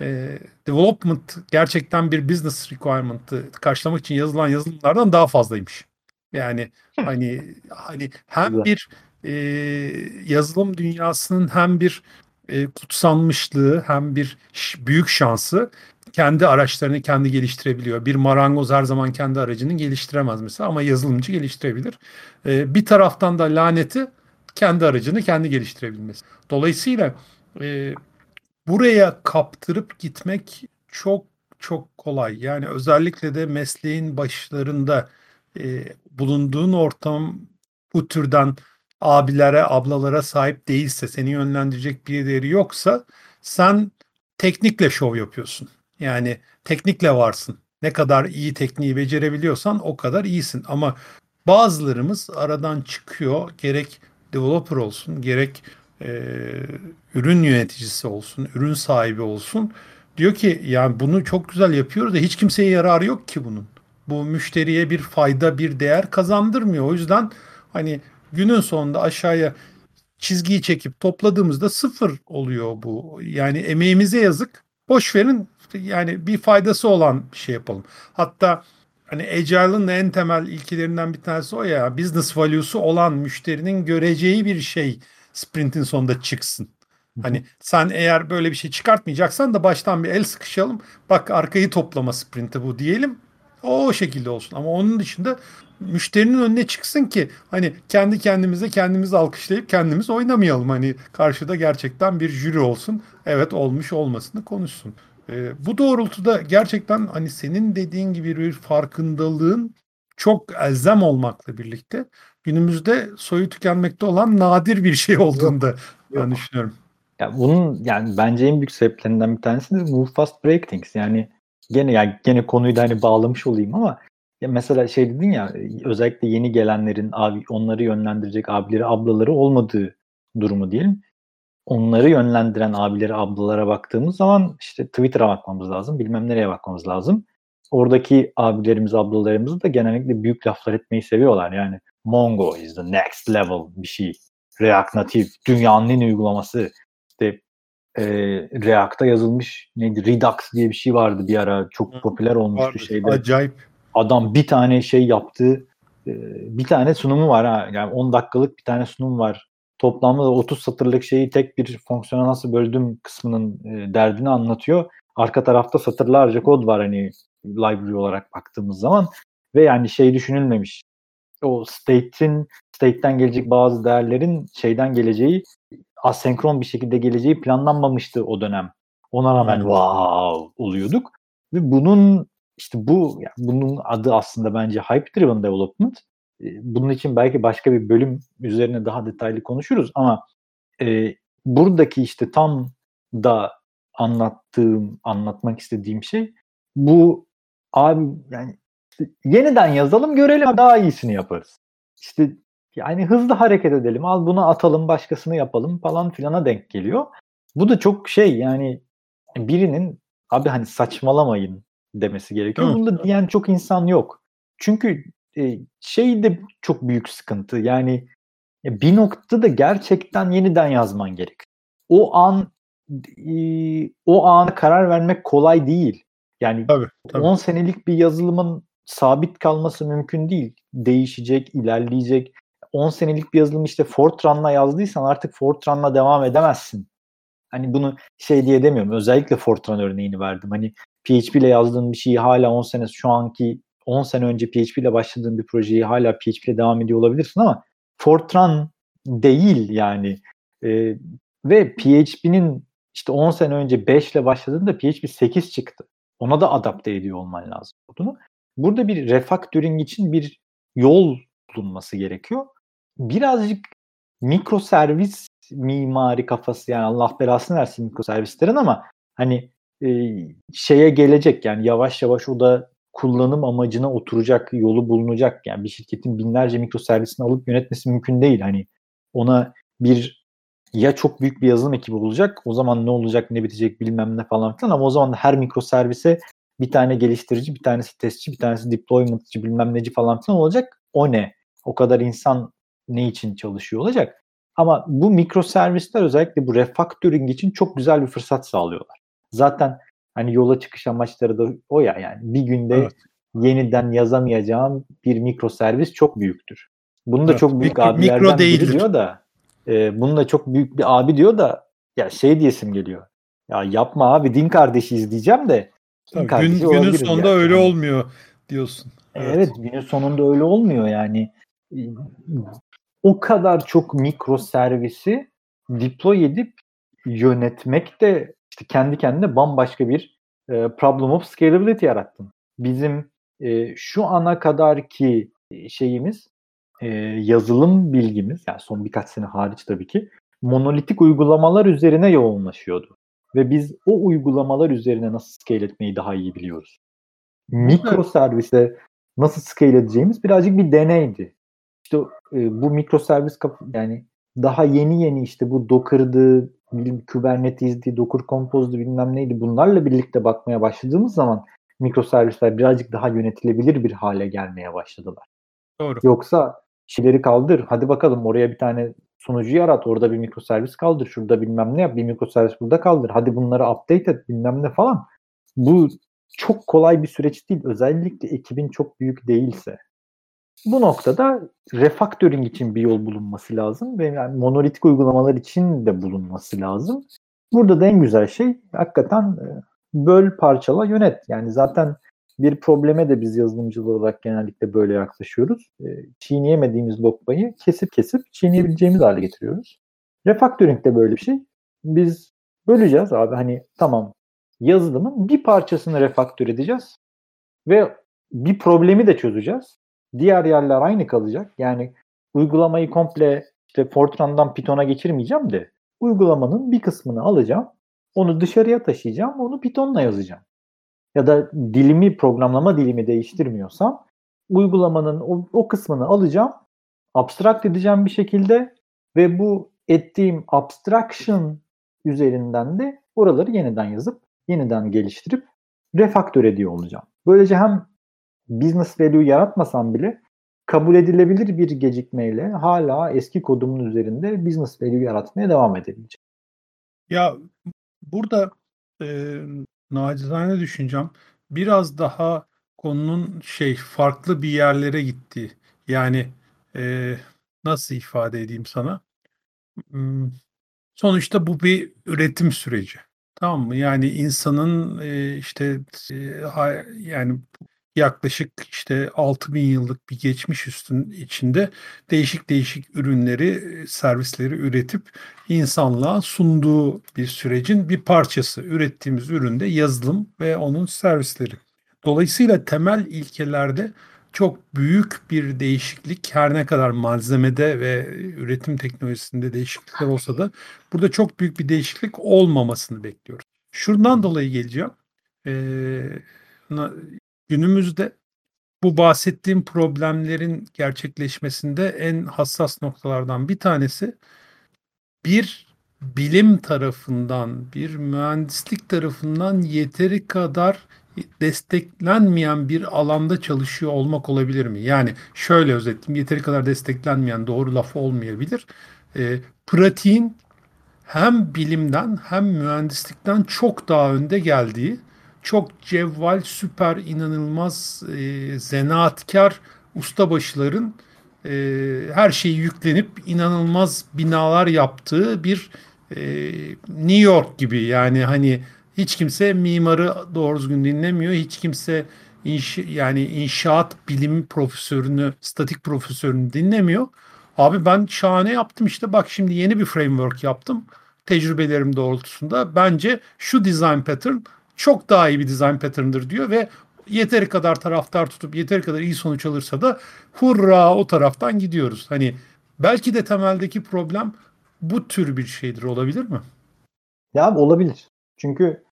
e, development gerçekten bir business requirement'ı karşılamak için yazılan yazılımlardan daha fazlaymış. Yani hani hani hem bir e, yazılım dünyasının hem bir e, kutsanmışlığı hem bir büyük şansı kendi araçlarını kendi geliştirebiliyor. Bir marangoz her zaman kendi aracını geliştiremez mesela ama yazılımcı geliştirebilir. E, bir taraftan da laneti kendi aracını kendi geliştirebilmesi. Dolayısıyla e, buraya kaptırıp gitmek çok çok kolay. Yani özellikle de mesleğin başlarında e, bulunduğun ortam bu türden abilere, ablalara sahip değilse, seni yönlendirecek birileri yoksa sen teknikle şov yapıyorsun. Yani teknikle varsın. Ne kadar iyi tekniği becerebiliyorsan o kadar iyisin. Ama bazılarımız aradan çıkıyor. Gerek developer olsun, gerek e, ürün yöneticisi olsun, ürün sahibi olsun. Diyor ki yani bunu çok güzel yapıyoruz da hiç kimseye yararı yok ki bunun. Bu müşteriye bir fayda, bir değer kazandırmıyor. O yüzden hani günün sonunda aşağıya çizgiyi çekip topladığımızda sıfır oluyor bu. Yani emeğimize yazık. Boş verin yani bir faydası olan bir şey yapalım. Hatta hani Agile'ın en temel ilkelerinden bir tanesi o ya business value'su olan müşterinin göreceği bir şey sprintin sonunda çıksın. Hani sen eğer böyle bir şey çıkartmayacaksan da baştan bir el sıkışalım. Bak arkayı toplama sprinti bu diyelim. O şekilde olsun. Ama onun dışında müşterinin önüne çıksın ki hani kendi kendimize kendimizi alkışlayıp kendimiz oynamayalım. Hani karşıda gerçekten bir jüri olsun. Evet olmuş olmasını konuşsun. E, bu doğrultuda gerçekten hani senin dediğin gibi bir farkındalığın çok elzem olmakla birlikte günümüzde soyu tükenmekte olan nadir bir şey olduğunu da ben düşünüyorum. Ya bunun yani bence en büyük sebeplerinden bir tanesi de move fast break things. Yani gene yani gene konuyu da hani bağlamış olayım ama ya mesela şey dedin ya özellikle yeni gelenlerin abi onları yönlendirecek abileri ablaları olmadığı durumu diyelim. Onları yönlendiren abileri ablalara baktığımız zaman işte Twitter'a bakmamız lazım. Bilmem nereye bakmamız lazım. Oradaki abilerimiz ablalarımız da genellikle büyük laflar etmeyi seviyorlar. Yani Mongo is the next level bir şey. React Native dünyanın en uygulaması. İşte e, React'ta yazılmış neydi Redux diye bir şey vardı bir ara çok popüler olmuştu vardı. şeyde. Acayip. Adam bir tane şey yaptı. E, bir tane sunumu var ha. Yani 10 dakikalık bir tane sunum var. Toplamda da 30 satırlık şeyi tek bir fonksiyona nasıl böldüm kısmının e, derdini anlatıyor. Arka tarafta satırlarca kod var hani library olarak baktığımız zaman ve yani şey düşünülmemiş. O state'in state'ten gelecek bazı değerlerin şeyden geleceği asenkron bir şekilde geleceği planlanmamıştı o dönem. Ona rağmen wow oluyorduk. Ve bunun işte bu yani bunun adı aslında bence hype driven development. Ee, bunun için belki başka bir bölüm üzerine daha detaylı konuşuruz ama e, buradaki işte tam da anlattığım, anlatmak istediğim şey bu abi yani yeniden yazalım görelim daha iyisini yaparız. İşte yani hızlı hareket edelim. Al bunu atalım, başkasını yapalım falan filana denk geliyor. Bu da çok şey yani birinin abi hani saçmalamayın demesi gerekiyor. Hı. Bunu da diyen çok insan yok. Çünkü e, şey de çok büyük sıkıntı. Yani bir noktada gerçekten yeniden yazman gerek. O an e, o ana karar vermek kolay değil. Yani tabii, tabii. 10 senelik bir yazılımın sabit kalması mümkün değil. Değişecek, ilerleyecek. 10 senelik bir yazılım işte Fortran'la yazdıysan artık Fortran'la devam edemezsin. Hani bunu şey diye demiyorum. Özellikle Fortran örneğini verdim. Hani PHP ile yazdığın bir şeyi hala 10 sene şu anki 10 sene önce PHP ile başladığın bir projeyi hala PHP ile devam ediyor olabilirsin ama Fortran değil yani. Ee, ve PHP'nin işte 10 sene önce 5 ile başladığında PHP 8 çıktı. Ona da adapte ediyor olman lazım bunu. Burada bir refactoring için bir yol bulunması gerekiyor. Birazcık mikro servis mimari kafası yani Allah belasını versin mikro servislerin ama hani e, şeye gelecek yani yavaş yavaş o da kullanım amacına oturacak yolu bulunacak. Yani bir şirketin binlerce mikro servisini alıp yönetmesi mümkün değil. Hani ona bir ya çok büyük bir yazılım ekibi olacak o zaman ne olacak ne bitecek bilmem ne falan filan ama o zaman da her mikro servise bir tane geliştirici bir tanesi testçi bir tanesi deploymentçı bilmem neci falan filan olacak o ne o kadar insan ne için çalışıyor olacak. Ama bu mikro servisler özellikle bu refactoring için çok güzel bir fırsat sağlıyorlar. Zaten hani yola çıkış amaçları da o ya yani bir günde evet. yeniden yazamayacağım bir mikro servis çok büyüktür. Bunu da evet. çok büyük abilerden mikro biri diyor da e, bunu da çok büyük bir abi diyor da ya şey diyesim geliyor. Ya yapma abi din kardeşiyiz diyeceğim de Tabii, gün, günün sonunda yani. öyle olmuyor diyorsun. Evet. evet günün sonunda öyle olmuyor yani o kadar çok mikro servisi deploy edip yönetmek de işte kendi kendine bambaşka bir e, problem of scalability yarattın. Bizim e, şu ana kadar ki şeyimiz e, yazılım bilgimiz yani son birkaç sene hariç tabii ki monolitik uygulamalar üzerine yoğunlaşıyordu. Ve biz o uygulamalar üzerine nasıl scale etmeyi daha iyi biliyoruz. Mikro servise nasıl scale edeceğimiz birazcık bir deneydi işte e, bu mikroservis yani daha yeni yeni işte bu Docker'dı, Kubernetes'di, Docker Compose'du bilmem neydi bunlarla birlikte bakmaya başladığımız zaman mikroservisler birazcık daha yönetilebilir bir hale gelmeye başladılar. Doğru. Yoksa şeyleri kaldır. Hadi bakalım oraya bir tane sunucu yarat. Orada bir mikroservis kaldır. Şurada bilmem ne yap. Bir mikroservis burada kaldır. Hadi bunları update et bilmem ne falan. Bu çok kolay bir süreç değil. Özellikle ekibin çok büyük değilse. Bu noktada refactoring için bir yol bulunması lazım ve yani monolitik uygulamalar için de bulunması lazım. Burada da en güzel şey hakikaten e, böl, parçala, yönet. Yani zaten bir probleme de biz yazılımcılar olarak genellikle böyle yaklaşıyoruz. E, çiğneyemediğimiz lokmayı kesip kesip çiğneyebileceğimiz hale getiriyoruz. Refactoring de böyle bir şey. Biz böleceğiz abi hani tamam yazılımın bir parçasını refaktör edeceğiz ve bir problemi de çözeceğiz. Diğer yerler aynı kalacak. Yani uygulamayı komple işte Fortran'dan Python'a geçirmeyeceğim de uygulamanın bir kısmını alacağım. Onu dışarıya taşıyacağım. Onu Python'la yazacağım. Ya da dilimi, programlama dilimi değiştirmiyorsam uygulamanın o, o kısmını alacağım. Abstract edeceğim bir şekilde ve bu ettiğim abstraction üzerinden de oraları yeniden yazıp yeniden geliştirip refaktör ediyor olacağım. Böylece hem business value yaratmasam bile kabul edilebilir bir gecikmeyle hala eski kodumun üzerinde business value yaratmaya devam edebileceğim. Ya burada e, nacizane düşüneceğim biraz daha konunun şey farklı bir yerlere gitti. Yani e, nasıl ifade edeyim sana? Hmm, sonuçta bu bir üretim süreci. Tamam mı? Yani insanın e, işte e, yani yaklaşık işte 6000 yıllık bir geçmiş üstün içinde değişik değişik ürünleri, servisleri üretip insanlığa sunduğu bir sürecin bir parçası. Ürettiğimiz üründe yazılım ve onun servisleri. Dolayısıyla temel ilkelerde çok büyük bir değişiklik her ne kadar malzemede ve üretim teknolojisinde değişiklikler olsa da burada çok büyük bir değişiklik olmamasını bekliyoruz. Şuradan dolayı geleceğim. Ee, günümüzde bu bahsettiğim problemlerin gerçekleşmesinde en hassas noktalardan bir tanesi bir bilim tarafından, bir mühendislik tarafından yeteri kadar desteklenmeyen bir alanda çalışıyor olmak olabilir mi? Yani şöyle özetleyeyim, yeteri kadar desteklenmeyen doğru laf olmayabilir. E, pratiğin hem bilimden hem mühendislikten çok daha önde geldiği, çok cevval, süper, inanılmaz, e, zanaatkar ustabaşıların e, her şeyi yüklenip inanılmaz binalar yaptığı bir e, New York gibi yani hani hiç kimse mimarı doğru düzgün dinlemiyor. Hiç kimse inş, yani inşaat bilimi profesörünü, statik profesörünü dinlemiyor. Abi ben şahane yaptım işte bak şimdi yeni bir framework yaptım. Tecrübelerim doğrultusunda bence şu design pattern çok daha iyi bir design pattern'dır diyor ve yeteri kadar taraftar tutup yeteri kadar iyi sonuç alırsa da hurra o taraftan gidiyoruz. Hani belki de temeldeki problem bu tür bir şeydir olabilir mi? Ya olabilir. Çünkü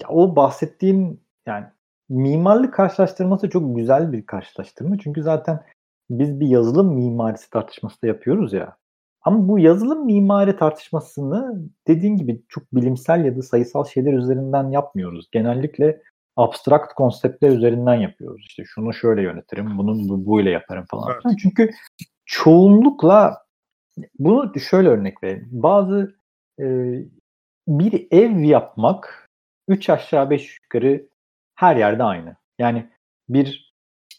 ya o bahsettiğin yani mimarlık karşılaştırması çok güzel bir karşılaştırma. Çünkü zaten biz bir yazılım mimarisi tartışması da yapıyoruz ya. Ama bu yazılım mimari tartışmasını dediğin gibi çok bilimsel ya da sayısal şeyler üzerinden yapmıyoruz. Genellikle abstrakt konseptler üzerinden yapıyoruz. İşte şunu şöyle yönetirim, bunu bu, bu ile yaparım falan. Evet. Çünkü çoğunlukla bunu şöyle örnek vereyim. Bazı e, bir ev yapmak 3 aşağı 5 yukarı her yerde aynı. Yani bir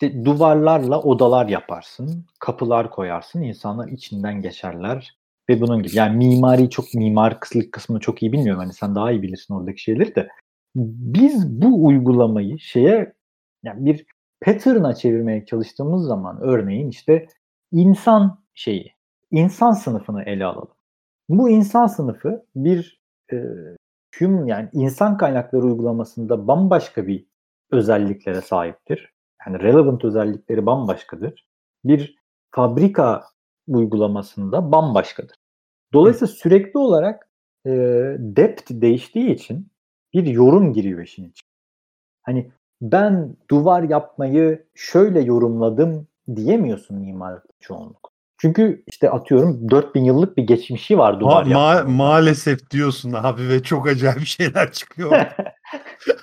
işte duvarlarla odalar yaparsın, kapılar koyarsın, insanlar içinden geçerler ve bunun gibi. Yani mimari çok mimar kıslık kısmını çok iyi bilmiyorum. Hani sen daha iyi bilirsin oradaki şeyleri de. Biz bu uygulamayı şeye yani bir pattern'a çevirmeye çalıştığımız zaman örneğin işte insan şeyi, insan sınıfını ele alalım. Bu insan sınıfı bir e, human yani insan kaynakları uygulamasında bambaşka bir özelliklere sahiptir. Yani relevant özellikleri bambaşkadır. Bir fabrika uygulamasında bambaşkadır. Dolayısıyla sürekli olarak e, depth değiştiği için bir yorum giriyor işin içine. Hani ben duvar yapmayı şöyle yorumladım diyemiyorsun mimarlık çoğunluk. Çünkü işte atıyorum 4000 yıllık bir geçmişi var duvar ma- ma- Maalesef diyorsun abi ve çok acayip şeyler çıkıyor.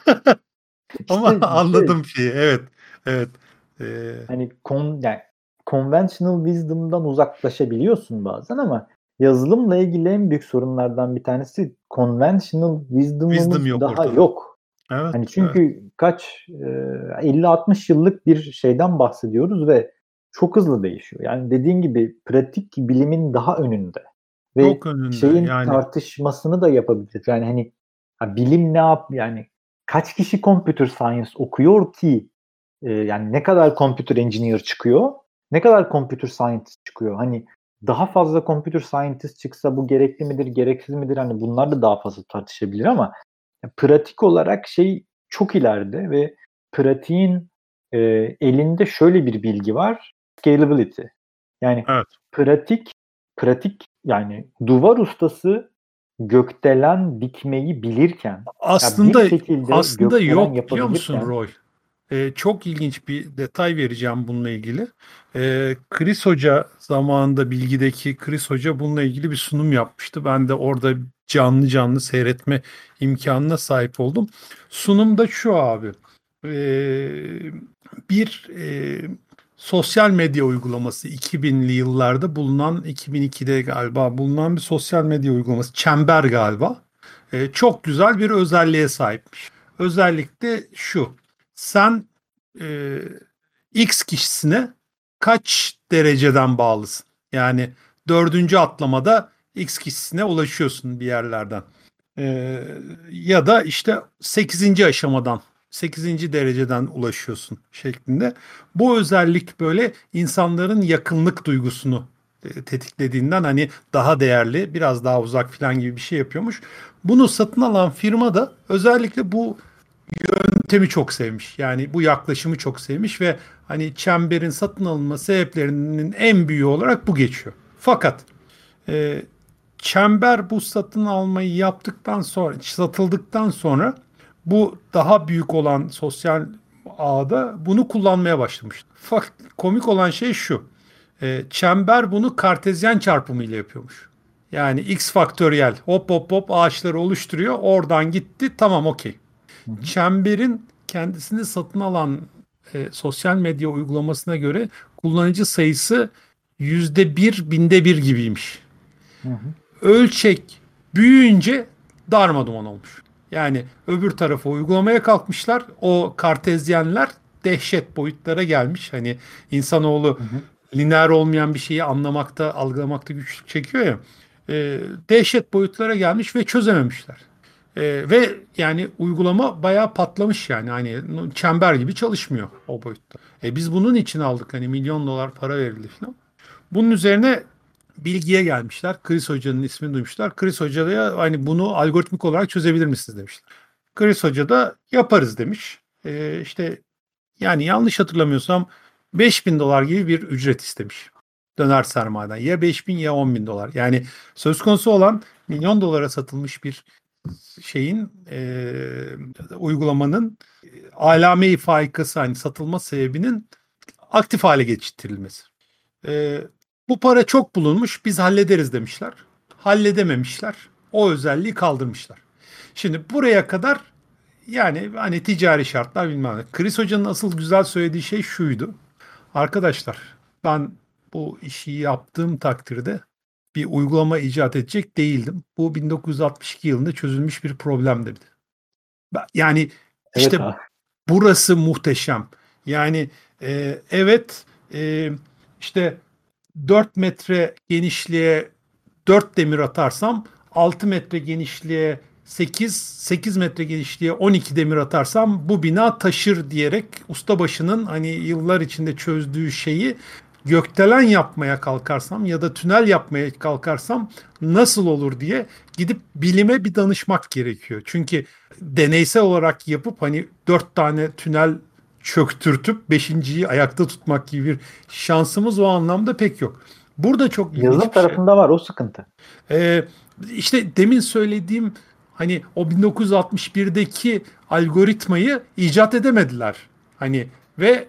Ama işte, anladım işte, şeyi. Evet. Evet. Ee... Hani kon, yani conventional wisdom'dan uzaklaşabiliyorsun bazen ama yazılımla ilgili en büyük sorunlardan bir tanesi conventional wisdom'ımız Wisdom yok daha ortada. yok. Evet, hani çünkü evet. kaç e, 50-60 yıllık bir şeyden bahsediyoruz ve çok hızlı değişiyor. Yani dediğin gibi pratik bilimin daha önünde. Ve çok önünde, şeyin yani. tartışmasını da yapabilir. Yani hani ha, bilim ne yap yani kaç kişi computer science okuyor ki e, yani ne kadar computer engineer çıkıyor ne kadar computer scientist çıkıyor hani daha fazla computer scientist çıksa bu gerekli midir gereksiz midir hani bunlar da daha fazla tartışabilir ama pratik olarak şey çok ileride ve pratiğin e, elinde şöyle bir bilgi var. Scalability. Yani evet. pratik pratik yani duvar ustası gökdelen dikmeyi bilirken aslında aslında yok biliyor musun Roy? Ee, çok ilginç bir detay vereceğim bununla ilgili. Ee, Chris Hoca zamanında bilgideki Chris Hoca bununla ilgili bir sunum yapmıştı. Ben de orada canlı canlı seyretme imkanına sahip oldum. Sunumda şu abi. Ee, bir e, sosyal medya uygulaması 2000'li yıllarda bulunan 2002'de galiba bulunan bir sosyal medya uygulaması Çember galiba. E, çok güzel bir özelliğe sahipmiş. Özellik de şu. Sen e, X kişisine kaç dereceden bağlısın? Yani dördüncü atlamada X kişisine ulaşıyorsun bir yerlerden. E, ya da işte sekizinci aşamadan 8. dereceden ulaşıyorsun şeklinde. Bu özellik böyle insanların yakınlık duygusunu e, tetiklediğinden hani daha değerli, biraz daha uzak falan gibi bir şey yapıyormuş. Bunu satın alan firma da özellikle bu yöntemi çok sevmiş. Yani bu yaklaşımı çok sevmiş ve hani çemberin satın alınma sebeplerinin en büyüğü olarak bu geçiyor. Fakat e, çember bu satın almayı yaptıktan sonra, satıldıktan sonra bu daha büyük olan sosyal ağda bunu kullanmaya başlamış. Fakat komik olan şey şu. E, çember bunu kartezyen çarpımı ile yapıyormuş. Yani x faktöriyel hop hop hop ağaçları oluşturuyor. Oradan gitti tamam okey. Çemberin kendisini satın alan e, sosyal medya uygulamasına göre kullanıcı sayısı yüzde bir binde bir gibiymiş. Hı hı. Ölçek büyüyünce darmaduman olmuş. Yani öbür tarafa uygulamaya kalkmışlar. O kartezyenler dehşet boyutlara gelmiş. Hani insanoğlu hı hı. lineer olmayan bir şeyi anlamakta, algılamakta güçlük çekiyor ya. E, dehşet boyutlara gelmiş ve çözememişler. E, ve yani uygulama bayağı patlamış yani. Hani çember gibi çalışmıyor o boyutta. E, biz bunun için aldık hani milyon dolar para verildi falan. Bunun üzerine bilgiye gelmişler. Chris Hoca'nın ismini duymuşlar. Chris Hoca'ya hani bunu algoritmik olarak çözebilir misiniz demişler. Chris Hoca da yaparız demiş. Ee, işte yani yanlış hatırlamıyorsam 5000 dolar gibi bir ücret istemiş. Döner sermayeden. Ya 5000 ya 10 bin dolar. Yani söz konusu olan milyon dolara satılmış bir şeyin e, uygulamanın alame-i faikası hani satılma sebebinin aktif hale geçirtilmesi. E, bu para çok bulunmuş biz hallederiz demişler. Halledememişler. O özelliği kaldırmışlar. Şimdi buraya kadar yani hani ticari şartlar bilmem ne. Chris Hoca'nın asıl güzel söylediği şey şuydu. Arkadaşlar ben bu işi yaptığım takdirde bir uygulama icat edecek değildim. Bu 1962 yılında çözülmüş bir problem dedi. Yani işte evet, burası muhteşem. Yani e, evet e, işte 4 metre genişliğe 4 demir atarsam 6 metre genişliğe 8 8 metre genişliğe 12 demir atarsam bu bina taşır diyerek ustabaşının hani yıllar içinde çözdüğü şeyi gökdelen yapmaya kalkarsam ya da tünel yapmaya kalkarsam nasıl olur diye gidip bilime bir danışmak gerekiyor. Çünkü deneysel olarak yapıp hani dört tane tünel çöktürtüp beşinciyi ayakta tutmak gibi bir şansımız o anlamda pek yok. Burada çok yazılım şey. tarafında şey. var o sıkıntı. Ee, işte demin söylediğim hani o 1961'deki algoritmayı icat edemediler. Hani ve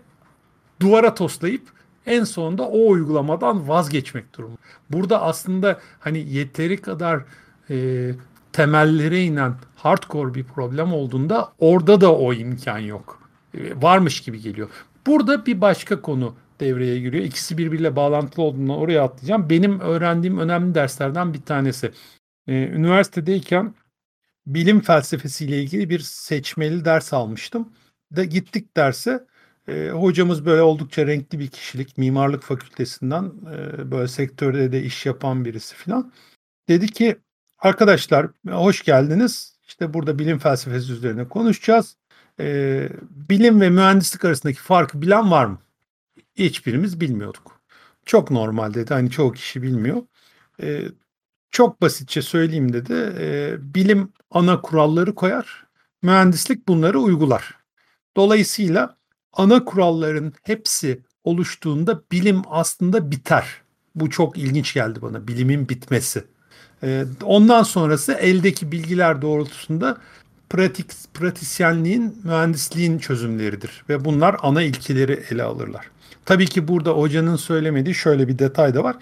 duvara toslayıp en sonunda o uygulamadan vazgeçmek durumu. Burada aslında hani yeteri kadar e, temellere inen hardcore bir problem olduğunda orada da o imkan yok. E, varmış gibi geliyor. Burada bir başka konu devreye giriyor. İkisi birbiriyle bağlantılı olduğundan oraya atlayacağım. Benim öğrendiğim önemli derslerden bir tanesi. Ee, üniversitedeyken bilim felsefesiyle ilgili bir seçmeli ders almıştım. De gittik derse e, hocamız böyle oldukça renkli bir kişilik. Mimarlık fakültesinden e, böyle sektörde de iş yapan birisi falan. Dedi ki arkadaşlar hoş geldiniz. İşte burada bilim felsefesi üzerine konuşacağız e, bilim ve mühendislik arasındaki farkı bilen var mı? Hiçbirimiz bilmiyorduk. Çok normal dedi. Hani çoğu kişi bilmiyor. E, çok basitçe söyleyeyim dedi. E, bilim ana kuralları koyar, mühendislik bunları uygular. Dolayısıyla ana kuralların hepsi oluştuğunda bilim aslında biter. Bu çok ilginç geldi bana, bilimin bitmesi. E, ondan sonrası eldeki bilgiler doğrultusunda pratik pratisyenliğin, mühendisliğin çözümleridir ve bunlar ana ilkeleri ele alırlar. Tabii ki burada hocanın söylemediği şöyle bir detay da var.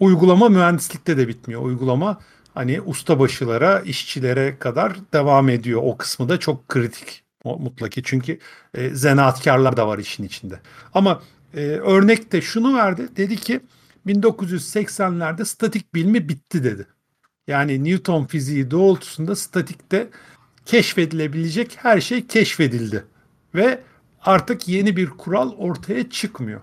Uygulama mühendislikte de bitmiyor. Uygulama hani ustabaşılara, işçilere kadar devam ediyor. O kısmı da çok kritik mutlaki. Çünkü e, zanaatkarlar da var işin içinde. Ama e, örnek de şunu verdi. Dedi ki 1980'lerde statik bilimi bitti dedi. Yani Newton fiziği doğrultusunda statikte keşfedilebilecek her şey keşfedildi. Ve artık yeni bir kural ortaya çıkmıyor.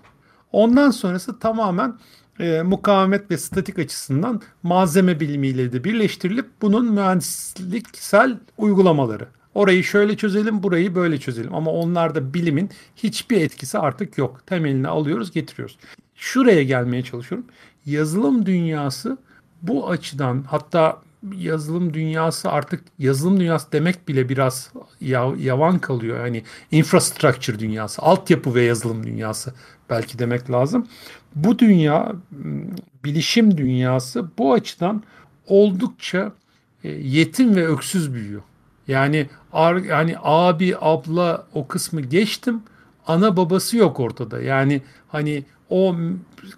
Ondan sonrası tamamen e, mukavemet ve statik açısından malzeme bilimiyle de birleştirilip bunun mühendisliksel uygulamaları. Orayı şöyle çözelim, burayı böyle çözelim. Ama onlarda bilimin hiçbir etkisi artık yok. Temelini alıyoruz, getiriyoruz. Şuraya gelmeye çalışıyorum. Yazılım dünyası bu açıdan hatta yazılım dünyası artık yazılım dünyası demek bile biraz yavan kalıyor. Yani infrastructure dünyası, altyapı ve yazılım dünyası belki demek lazım. Bu dünya, bilişim dünyası bu açıdan oldukça e, yetim ve öksüz büyüyor. Yani yani abi, abla o kısmı geçtim. Ana babası yok ortada. Yani hani o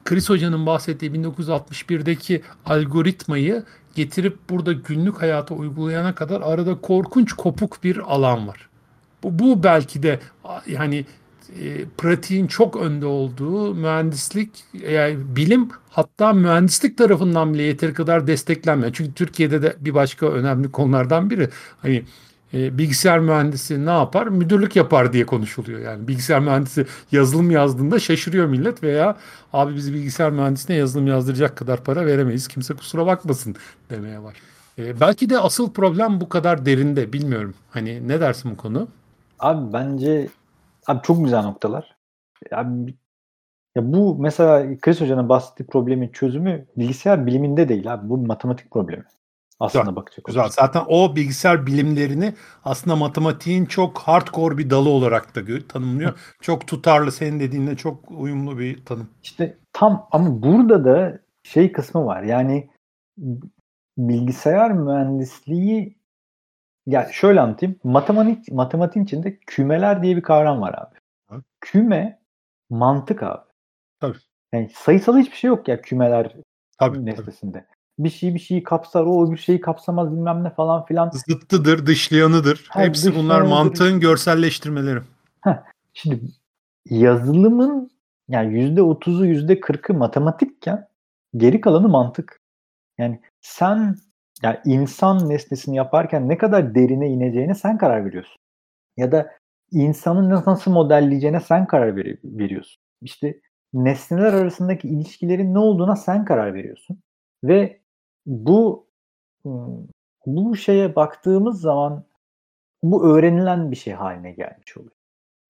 Chris Hoca'nın bahsettiği 1961'deki algoritmayı getirip burada günlük hayata uygulayana kadar arada korkunç kopuk bir alan var. Bu, bu belki de yani e, pratiğin çok önde olduğu mühendislik, yani bilim hatta mühendislik tarafından bile yeteri kadar desteklenmiyor. Çünkü Türkiye'de de bir başka önemli konulardan biri hani e, bilgisayar mühendisi ne yapar? Müdürlük yapar diye konuşuluyor. Yani bilgisayar mühendisi yazılım yazdığında şaşırıyor millet veya abi biz bilgisayar mühendisine yazılım yazdıracak kadar para veremeyiz. Kimse kusura bakmasın demeye var. E, belki de asıl problem bu kadar derinde bilmiyorum. Hani ne dersin bu konu? Abi bence abi çok güzel noktalar. Abi, ya bu mesela Chris Hoca'nın bahsettiği problemin çözümü bilgisayar biliminde değil abi. Bu matematik problemi. Aslında güzel, bakacak Güzel. Olursa. Zaten o bilgisayar bilimlerini aslında matematiğin çok hardcore bir dalı olarak da tanımlıyor. çok tutarlı senin dediğinle çok uyumlu bir tanım. İşte tam ama burada da şey kısmı var. Yani bilgisayar mühendisliği ya şöyle anlatayım. Matematik matematiğin içinde kümeler diye bir kavram var abi. Ha? Küme mantık abi. Tabii. Yani sayısal hiçbir şey yok ya kümeler tabii, nesnesinde. Tabii bir şey bir şeyi kapsar, o bir şeyi kapsamaz bilmem ne falan filan. Zıttıdır, dışlayanıdır. Ha, Hepsi dışlayanıdır. bunlar mantığın görselleştirmeleri. Heh, şimdi yazılımın yani yüzde otuzu yüzde kırkı matematikken geri kalanı mantık. Yani sen yani insan nesnesini yaparken ne kadar derine ineceğine sen karar veriyorsun. Ya da insanın nasıl modelleyeceğine sen karar ver- veriyorsun. İşte nesneler arasındaki ilişkilerin ne olduğuna sen karar veriyorsun. Ve bu bu şeye baktığımız zaman bu öğrenilen bir şey haline gelmiş oluyor.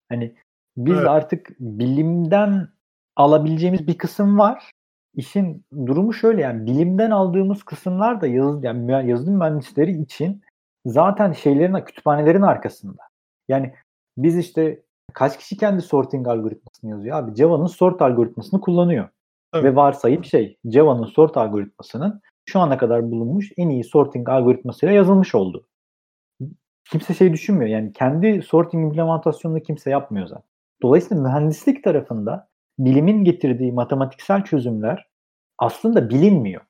Hani biz evet. artık bilimden alabileceğimiz bir kısım var. İşin durumu şöyle yani bilimden aldığımız kısımlar da yazı, yani yazılım mühendisleri için zaten şeylerin kütüphanelerin arkasında. Yani biz işte kaç kişi kendi sorting algoritmasını yazıyor abi? Java'nın sort algoritmasını kullanıyor. Evet. Ve varsayıp şey Java'nın sort algoritmasının şu ana kadar bulunmuş en iyi sorting algoritmasıyla yazılmış oldu. Kimse şey düşünmüyor. Yani kendi sorting implementasyonunu kimse yapmıyor zaten. Dolayısıyla mühendislik tarafında bilimin getirdiği matematiksel çözümler aslında bilinmiyor.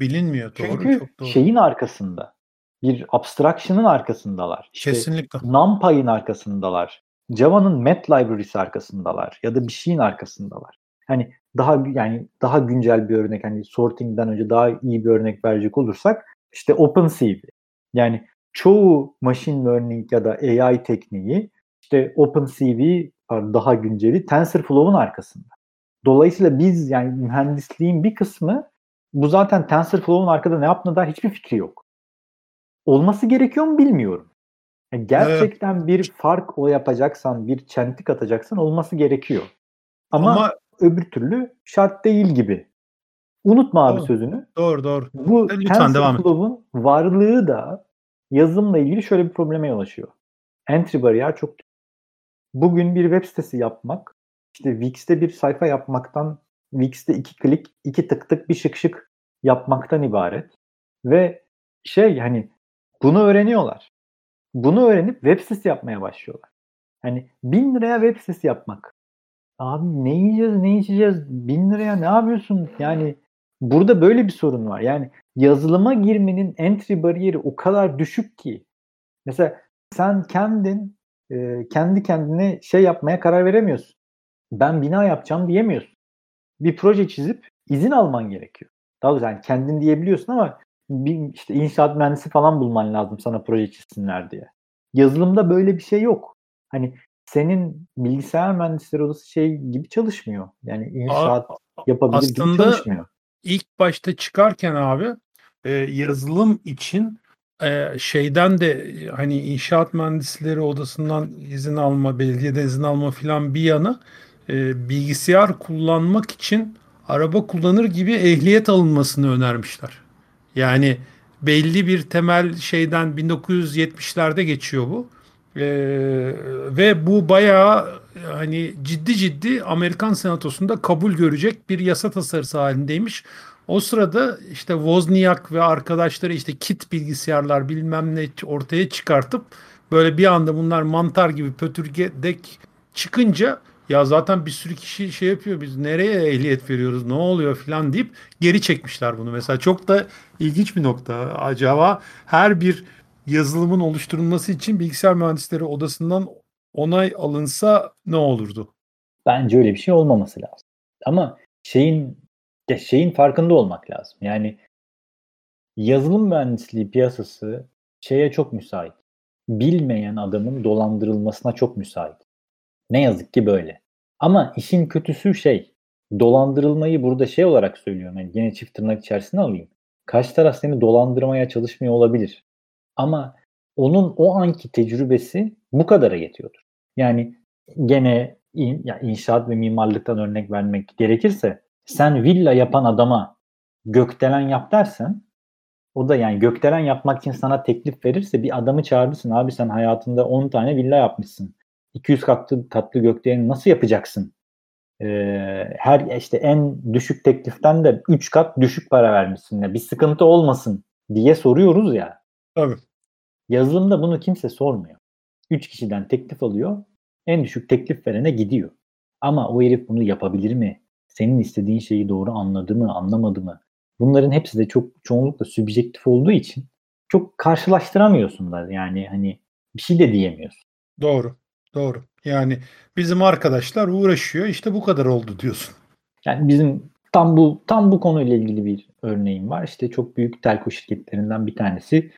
Bilinmiyor doğru. Çünkü çok doğru. şeyin arkasında bir abstraction'ın arkasındalar. İşte Kesinlikle. NumPy'in arkasındalar. Java'nın Mat library'si arkasındalar ya da bir şeyin arkasındalar. Hani daha yani daha güncel bir örnek hani sorting'den önce daha iyi bir örnek verecek olursak işte OpenCV. Yani çoğu machine learning ya da AI tekniği işte OpenCV daha günceli TensorFlow'un arkasında. Dolayısıyla biz yani mühendisliğin bir kısmı bu zaten TensorFlow'un arkada ne yaptığına dair hiçbir fikri yok. Olması gerekiyor mu bilmiyorum. Yani gerçekten evet. bir fark o yapacaksan, bir çentik atacaksan olması gerekiyor. Ama, Ama öbür türlü şart değil gibi. Unutma abi doğru. sözünü. Doğru doğru. Bu devam et. varlığı da yazılımla ilgili şöyle bir probleme yol açıyor. Entry bariyer çok Bugün bir web sitesi yapmak, işte Wix'te bir sayfa yapmaktan, Wix'te iki klik, iki tık tık bir şık şık yapmaktan ibaret. Ve şey hani bunu öğreniyorlar. Bunu öğrenip web sitesi yapmaya başlıyorlar. Hani bin liraya web sitesi yapmak. Abi ne yiyeceğiz ne içeceğiz bin liraya ne yapıyorsun? Yani burada böyle bir sorun var. Yani yazılıma girmenin entry bariyeri o kadar düşük ki. Mesela sen kendin e, kendi kendine şey yapmaya karar veremiyorsun. Ben bina yapacağım diyemiyorsun. Bir proje çizip izin alman gerekiyor. Daha doğrusu yani kendin diyebiliyorsun ama bir işte inşaat mühendisi falan bulman lazım sana proje çizsinler diye. Yazılımda böyle bir şey yok. Hani senin bilgisayar mühendisleri odası şey gibi çalışmıyor. Yani inşaat yapabilir Aslında gibi çalışmıyor. İlk başta çıkarken abi e, yazılım için e, şeyden de hani inşaat mühendisleri odasından izin alma, belediyeden izin alma filan bir yana e, bilgisayar kullanmak için araba kullanır gibi ehliyet alınmasını önermişler. Yani belli bir temel şeyden 1970'lerde geçiyor bu. Ee, ve bu bayağı hani ciddi ciddi Amerikan Senatosu'nda kabul görecek bir yasa tasarısı halindeymiş. O sırada işte Wozniak ve arkadaşları işte kit bilgisayarlar bilmem ne ortaya çıkartıp böyle bir anda bunlar mantar gibi pötürgedek çıkınca ya zaten bir sürü kişi şey yapıyor biz nereye ehliyet veriyoruz ne oluyor filan deyip geri çekmişler bunu. Mesela çok da ilginç bir nokta. Acaba her bir yazılımın oluşturulması için bilgisayar mühendisleri odasından onay alınsa ne olurdu? Bence öyle bir şey olmaması lazım. Ama şeyin ya şeyin farkında olmak lazım. Yani yazılım mühendisliği piyasası şeye çok müsait. Bilmeyen adamın dolandırılmasına çok müsait. Ne yazık ki böyle. Ama işin kötüsü şey, dolandırılmayı burada şey olarak söylüyorum. Yani yine çift tırnak içerisine alayım. Karşı taraf seni dolandırmaya çalışmıyor olabilir. Ama onun o anki tecrübesi bu kadara yetiyordur. Yani gene in, ya inşaat ve mimarlıktan örnek vermek gerekirse sen villa yapan adama gökdelen yap dersen o da yani gökdelen yapmak için sana teklif verirse bir adamı çağırırsın abi sen hayatında 10 tane villa yapmışsın. 200 katlı katlı gökdeleni nasıl yapacaksın? Ee, her işte en düşük tekliften de 3 kat düşük para vermişsin. Ya. Bir sıkıntı olmasın diye soruyoruz ya. Tabii. Yazılımda bunu kimse sormuyor. 3 kişiden teklif alıyor. En düşük teklif verene gidiyor. Ama o herif bunu yapabilir mi? Senin istediğin şeyi doğru anladı mı, anlamadı mı? Bunların hepsi de çok çoğunlukla sübjektif olduğu için çok karşılaştıramıyorsun da yani hani bir şey de diyemiyorsun. Doğru. Doğru. Yani bizim arkadaşlar uğraşıyor işte bu kadar oldu diyorsun. Yani bizim tam bu tam bu konuyla ilgili bir örneğim var. İşte çok büyük telko şirketlerinden bir tanesi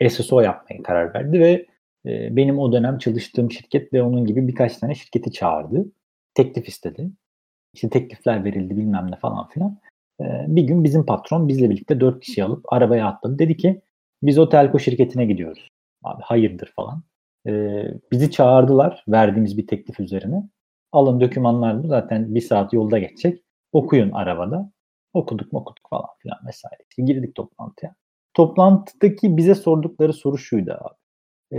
e, SSO yapmaya karar verdi ve e, benim o dönem çalıştığım şirket ve onun gibi birkaç tane şirketi çağırdı. Teklif istedi işte teklifler verildi bilmem ne falan filan. Ee, bir gün bizim patron bizle birlikte dört kişi alıp arabaya atladı. Dedi ki biz o telko şirketine gidiyoruz. Abi hayırdır falan. Ee, bizi çağırdılar verdiğimiz bir teklif üzerine. Alın dokümanlar zaten bir saat yolda geçecek. Okuyun arabada. Okuduk mu okuduk falan filan vesaire. İşte girdik toplantıya. Toplantıdaki bize sordukları soru şuydu abi.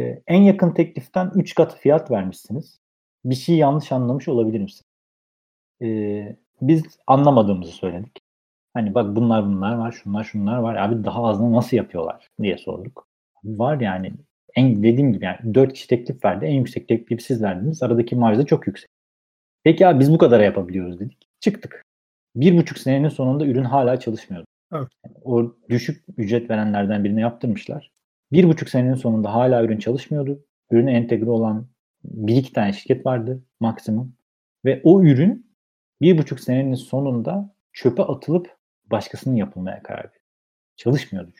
Ee, en yakın tekliften 3 katı fiyat vermişsiniz. Bir şey yanlış anlamış olabilir misiniz? E, biz anlamadığımızı söyledik. Hani bak bunlar bunlar var, şunlar şunlar var. Abi daha azını nasıl yapıyorlar diye sorduk. Var yani en dediğim gibi yani 4 kişi teklif verdi. En yüksek teklifi siz verdiniz. Aradaki marj da çok yüksek. Peki abi biz bu kadar yapabiliyoruz dedik. Çıktık. Bir buçuk senenin sonunda ürün hala çalışmıyordu. Evet. Yani o düşük ücret verenlerden birine yaptırmışlar. Bir buçuk senenin sonunda hala ürün çalışmıyordu. Ürüne entegre olan bir iki tane şirket vardı maksimum. Ve o ürün bir buçuk senenin sonunda çöpe atılıp başkasının yapılmaya karar verdi. Çalışmıyordu.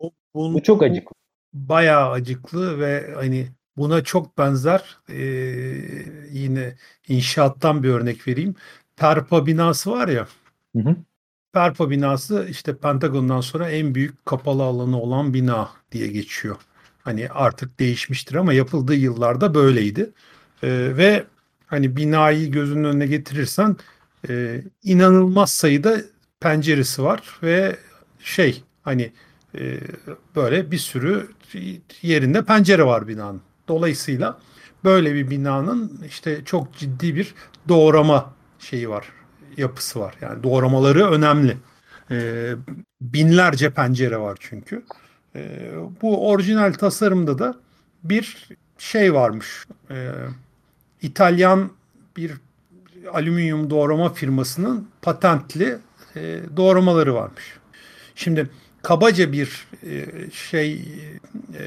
Bu, bunu, bu çok acıklı. Bayağı acıklı ve hani buna çok benzer e, yine inşaattan bir örnek vereyim. Perpa binası var ya. Hı hı. Perpa binası işte Pentagon'dan sonra en büyük kapalı alanı olan bina diye geçiyor. Hani artık değişmiştir ama yapıldığı yıllarda böyleydi. E, ve hani binayı gözünün önüne getirirsen e, inanılmaz sayıda penceresi var ve şey hani e, böyle bir sürü yerinde pencere var binanın. Dolayısıyla böyle bir binanın işte çok ciddi bir doğrama şeyi var, yapısı var. Yani doğramaları önemli. E, binlerce pencere var çünkü. E, bu orijinal tasarımda da bir şey varmış. E, İtalyan bir alüminyum doğrama firmasının patentli e, doğramaları varmış. Şimdi kabaca bir e, şey e,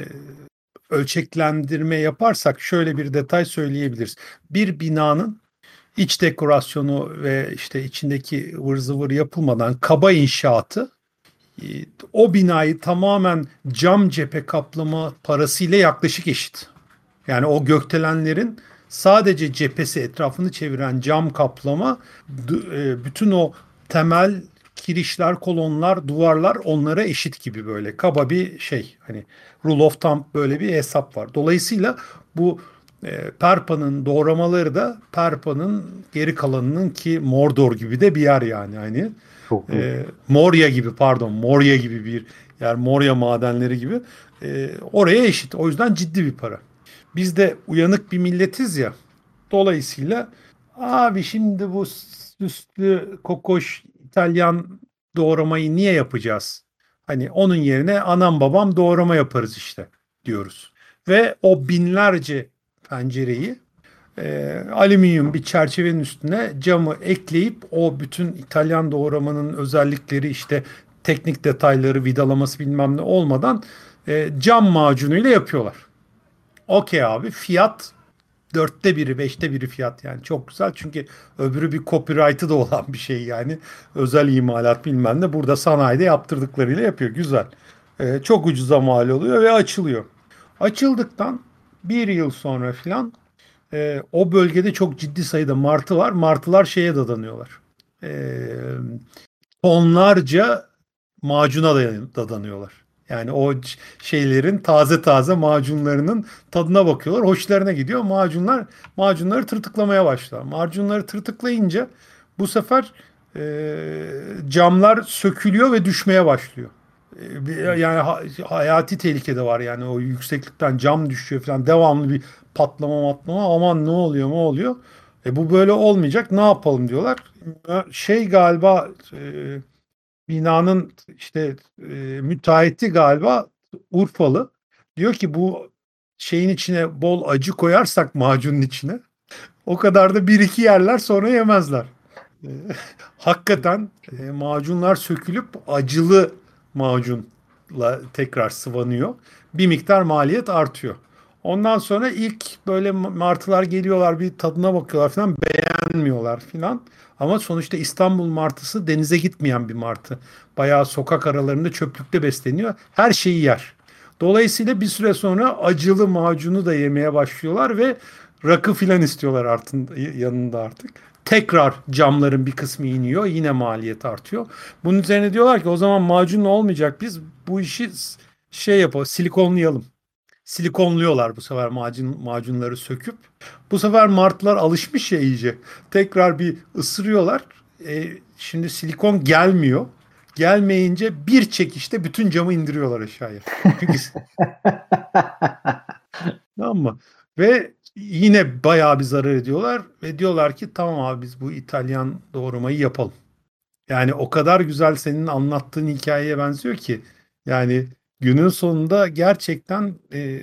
ölçeklendirme yaparsak şöyle bir detay söyleyebiliriz. Bir binanın iç dekorasyonu ve işte içindeki ıvır zıvır yapılmadan kaba inşaatı e, o binayı tamamen cam cephe kaplama parasıyla yaklaşık eşit. Yani o gökdelenlerin sadece cephesi etrafını çeviren cam kaplama e, bütün o temel kirişler, kolonlar, duvarlar onlara eşit gibi böyle kaba bir şey. Hani rule of thumb böyle bir hesap var. Dolayısıyla bu e, Perpa'nın doğramaları da Perpa'nın geri kalanının ki Mordor gibi de bir yer yani hani. e, Moria gibi pardon Moria gibi bir yer Moria madenleri gibi e, oraya eşit. O yüzden ciddi bir para. Biz de uyanık bir milletiz ya. Dolayısıyla abi şimdi bu süslü kokoş İtalyan doğramayı niye yapacağız? Hani onun yerine anam babam doğrama yaparız işte diyoruz. Ve o binlerce pencereyi e, alüminyum bir çerçevenin üstüne camı ekleyip o bütün İtalyan doğramanın özellikleri işte teknik detayları vidalaması bilmem ne olmadan e, cam macunuyla yapıyorlar. Okey abi fiyat dörtte biri, beşte biri fiyat yani çok güzel. Çünkü öbürü bir copyright'ı da olan bir şey yani. Özel imalat bilmem ne. Burada sanayide yaptırdıklarıyla yapıyor. Güzel. Ee, çok ucuza mal oluyor ve açılıyor. Açıldıktan bir yıl sonra filan e, o bölgede çok ciddi sayıda martı var. Martılar şeye dadanıyorlar. E, tonlarca macuna dadanıyorlar. Yani o şeylerin taze taze macunlarının tadına bakıyorlar. Hoşlarına gidiyor. Macunlar macunları tırtıklamaya başlar. Macunları tırtıklayınca bu sefer e, camlar sökülüyor ve düşmeye başlıyor. E, yani ha, hayati tehlikede var yani o yükseklikten cam düşüyor falan devamlı bir patlama matlama aman ne oluyor ne oluyor. E bu böyle olmayacak ne yapalım diyorlar. Şey galiba e, binanın işte e, müteahhiti galiba Urfalı. Diyor ki bu şeyin içine bol acı koyarsak macunun içine o kadar da bir iki yerler sonra yemezler. E, hakikaten e, macunlar sökülüp acılı macunla tekrar sıvanıyor. Bir miktar maliyet artıyor. Ondan sonra ilk böyle martılar geliyorlar bir tadına bakıyorlar falan beğenmiyorlar falan. Ama sonuçta İstanbul martısı denize gitmeyen bir martı. Bayağı sokak aralarında çöplükte besleniyor. Her şeyi yer. Dolayısıyla bir süre sonra acılı macunu da yemeye başlıyorlar ve rakı filan istiyorlar artın, yanında artık. Tekrar camların bir kısmı iniyor. Yine maliyet artıyor. Bunun üzerine diyorlar ki o zaman macun olmayacak. Biz bu işi şey yapalım, silikonlayalım silikonluyorlar bu sefer macun, macunları söküp. Bu sefer martılar alışmış ya iyice. Tekrar bir ısırıyorlar. E, şimdi silikon gelmiyor. Gelmeyince bir çekişte bütün camı indiriyorlar aşağıya. tamam mı? Ve yine bayağı bir zarar ediyorlar ve diyorlar ki tamam abi biz bu İtalyan doğramayı yapalım. Yani o kadar güzel senin anlattığın hikayeye benziyor ki yani günün sonunda gerçekten e,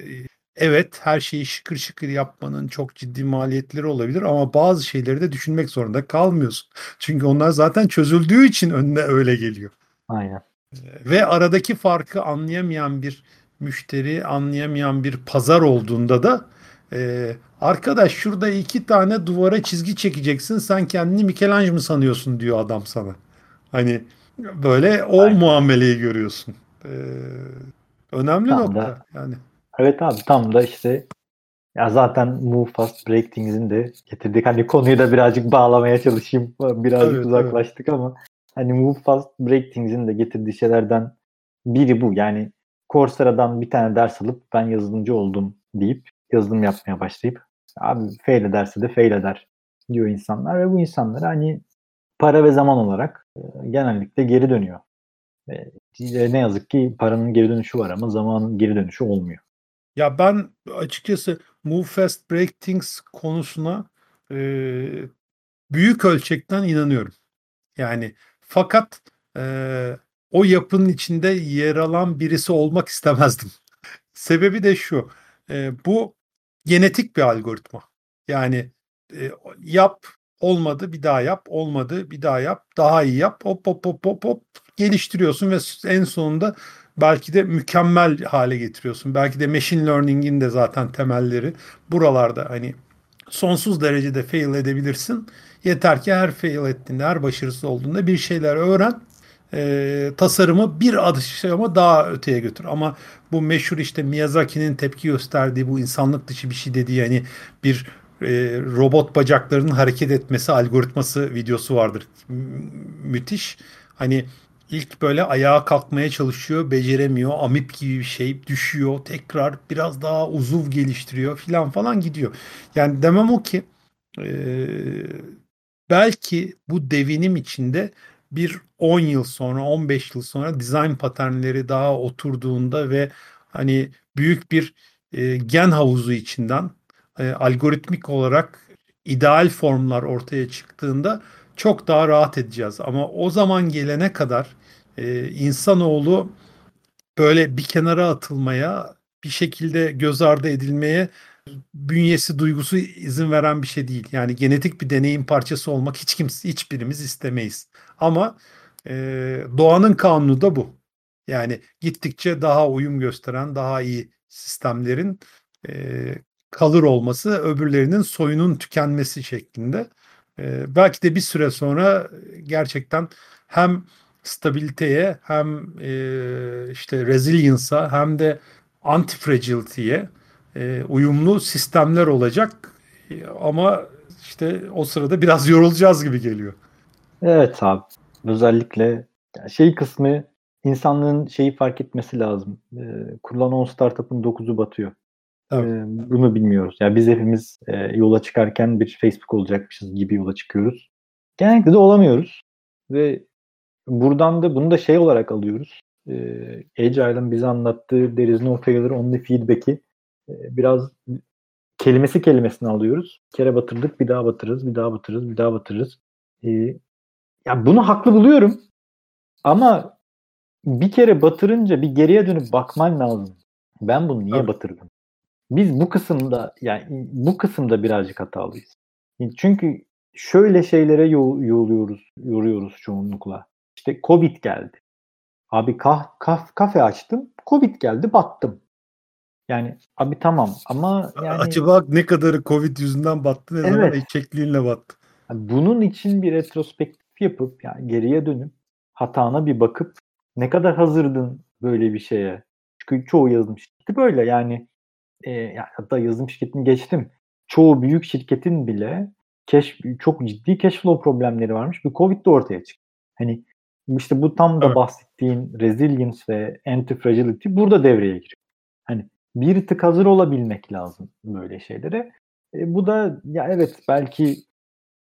evet her şeyi şıkır şıkır yapmanın çok ciddi maliyetleri olabilir ama bazı şeyleri de düşünmek zorunda kalmıyorsun. Çünkü onlar zaten çözüldüğü için önüne öyle geliyor. Aynen. Ve aradaki farkı anlayamayan bir müşteri, anlayamayan bir pazar olduğunda da e, arkadaş şurada iki tane duvara çizgi çekeceksin sen kendini Michelangelo mı sanıyorsun diyor adam sana. Hani böyle o Aynen. muameleyi görüyorsun. Ee, önemli tam nokta da, yani. Evet abi tam da işte ya zaten Move Fast Break Things'in de getirdik. Hani konuyu da birazcık bağlamaya çalışayım. Birazcık evet, uzaklaştık evet. ama hani Move Fast Break Things'in de getirdiği şeylerden biri bu. Yani Coursera'dan bir tane ders alıp ben yazılımcı oldum deyip yazılım yapmaya başlayıp abi fail ederse de fail eder diyor insanlar ve bu insanlar hani para ve zaman olarak e, genellikle geri dönüyor. Ne yazık ki paranın geri dönüşü var ama zamanın geri dönüşü olmuyor. Ya ben açıkçası Move Fast Break Things konusuna e, büyük ölçekten inanıyorum. Yani fakat e, o yapının içinde yer alan birisi olmak istemezdim. Sebebi de şu. E, bu genetik bir algoritma. Yani e, yap olmadı bir daha yap olmadı bir daha yap daha iyi yap hop hop hop hop hop geliştiriyorsun ve en sonunda belki de mükemmel hale getiriyorsun. Belki de machine learning'in de zaten temelleri buralarda hani sonsuz derecede fail edebilirsin. Yeter ki her fail ettiğinde, her başarısız olduğunda bir şeyler öğren. E, tasarımı bir adım daha öteye götür. Ama bu meşhur işte Miyazaki'nin tepki gösterdiği bu insanlık dışı bir şey dediği hani bir e, robot bacaklarının hareket etmesi algoritması videosu vardır. Müthiş. Hani ilk böyle ayağa kalkmaya çalışıyor, beceremiyor. Amip gibi bir şey düşüyor. Tekrar biraz daha uzuv geliştiriyor filan falan gidiyor. Yani demem o ki e, belki bu devinim içinde bir 10 yıl sonra 15 yıl sonra design paternleri daha oturduğunda ve hani büyük bir e, gen havuzu içinden e, algoritmik olarak ideal formlar ortaya çıktığında çok daha rahat edeceğiz. Ama o zaman gelene kadar e, insanoğlu böyle bir kenara atılmaya, bir şekilde göz ardı edilmeye bünyesi duygusu izin veren bir şey değil. Yani genetik bir deneyim parçası olmak hiç kimse hiçbirimiz istemeyiz. Ama e, doğanın kanunu da bu. Yani gittikçe daha uyum gösteren, daha iyi sistemlerin e, kalır olması, öbürlerinin soyunun tükenmesi şeklinde. E, belki de bir süre sonra gerçekten hem stabiliteye hem e, işte resilience'a hem de anti-fragility'ye e, uyumlu sistemler olacak. E, ama işte o sırada biraz yorulacağız gibi geliyor. Evet abi. Özellikle şey kısmı insanlığın şeyi fark etmesi lazım. E, kurulan 10 startup'ın 9'u batıyor. E, bunu bilmiyoruz. Yani biz hepimiz e, yola çıkarken bir Facebook olacakmışız gibi yola çıkıyoruz. Genellikle de olamıyoruz. Ve buradan da bunu da şey olarak alıyoruz. E, Agile'ın bize anlattığı there is no failure only feedback'i e, biraz kelimesi kelimesini alıyoruz. Bir kere batırdık bir daha batırırız, bir daha batırırız, bir daha batırırız. E, ya bunu haklı buluyorum. Ama bir kere batırınca bir geriye dönüp bakman lazım. Ben bunu niye evet. batırdım? Biz bu kısımda yani bu kısımda birazcık hatalıyız. Çünkü şöyle şeylere yoruyoruz, yoruyoruz çoğunlukla. İşte Covid geldi. Abi kah, kaf, kafe açtım. Covid geldi battım. Yani abi tamam ama yani... Acaba ne kadarı Covid yüzünden battı ne evet. zaman eşekliğinle battı? Bunun için bir retrospektif yapıp yani geriye dönüp hatana bir bakıp ne kadar hazırdın böyle bir şeye? Çünkü çoğu yazılım şirketi böyle yani, e, yani hatta yazılım şirketini geçtim. Çoğu büyük şirketin bile keş, çok ciddi cash flow problemleri varmış. Bir Covid de ortaya çıktı. Hani işte bu tam da evet. bahsettiğin resilience ve anti-fragility burada devreye giriyor. Hani bir tık hazır olabilmek lazım böyle şeylere. E, bu da ya evet belki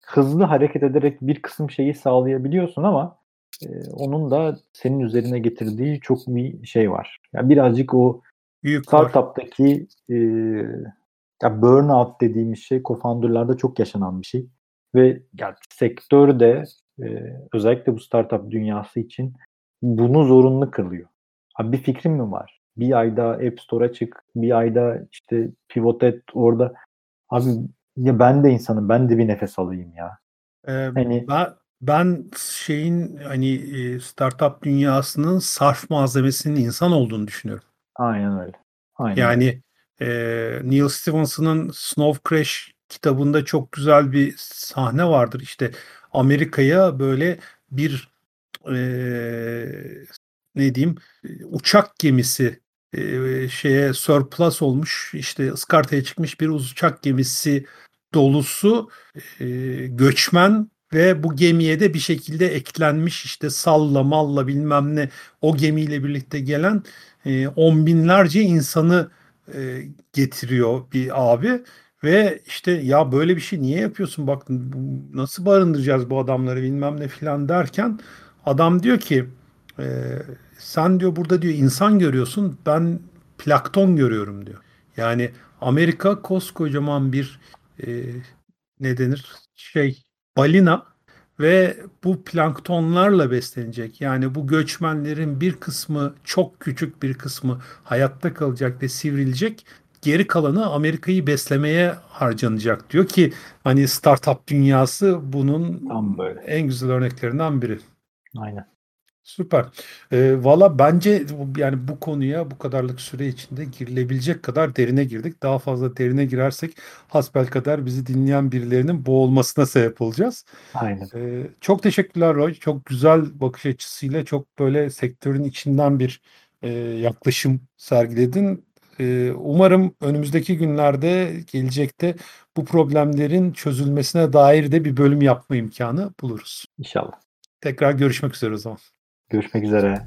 hızlı hareket ederek bir kısım şeyi sağlayabiliyorsun ama e, onun da senin üzerine getirdiği çok bir şey var. Yani birazcık o Büyük startup'taki e, ya burnout dediğimiz şey co-founder'larda çok yaşanan bir şey. Ve yani sektörde e, özellikle bu startup dünyası için bunu zorunlu kılıyor. Abi bir fikrim mi var? Bir ayda App Store'a çık, bir ayda işte pivot et orada. Abi ya ben de insanım, ben de bir nefes alayım ya. Ee, hani ben, ben şeyin hani startup dünyasının sarf malzemesinin insan olduğunu düşünüyorum. Aynen öyle. Aynen. Yani e, Neil Stephenson'ın Snow Crash kitabında çok güzel bir sahne vardır. İşte Amerika'ya böyle bir e, ne diyeyim uçak gemisi e, şeye surplus olmuş işte ıskartaya çıkmış bir uçak gemisi dolusu e, göçmen ve bu gemiye de bir şekilde eklenmiş işte salla malla bilmem ne o gemiyle birlikte gelen e, on binlerce insanı e, getiriyor bir abi Ve işte ya böyle bir şey niye yapıyorsun? Bak nasıl barındıracağız bu adamları bilmem ne filan derken adam diyor ki e, sen diyor burada diyor insan görüyorsun ben plankton görüyorum diyor. Yani Amerika koskocaman bir e, ne denir? Şey balina ve bu planktonlarla beslenecek. Yani bu göçmenlerin bir kısmı çok küçük bir kısmı hayatta kalacak ve sivrilecek. Geri kalanı Amerika'yı beslemeye harcanacak diyor ki hani startup dünyası bunun Tam böyle. en güzel örneklerinden biri. Aynen. Süper. E, Valla bence yani bu konuya bu kadarlık süre içinde girilebilecek kadar derine girdik. Daha fazla derine girersek hasbel kadar bizi dinleyen birilerinin boğulmasına sebep olacağız. Aynen. E, çok teşekkürler Roy. Çok güzel bakış açısıyla çok böyle sektörün içinden bir e, yaklaşım sergiledin. E, umarım önümüzdeki günlerde gelecekte bu problemlerin çözülmesine dair de bir bölüm yapma imkanı buluruz. İnşallah. Tekrar görüşmek üzere o zaman. Görüşmek üzere.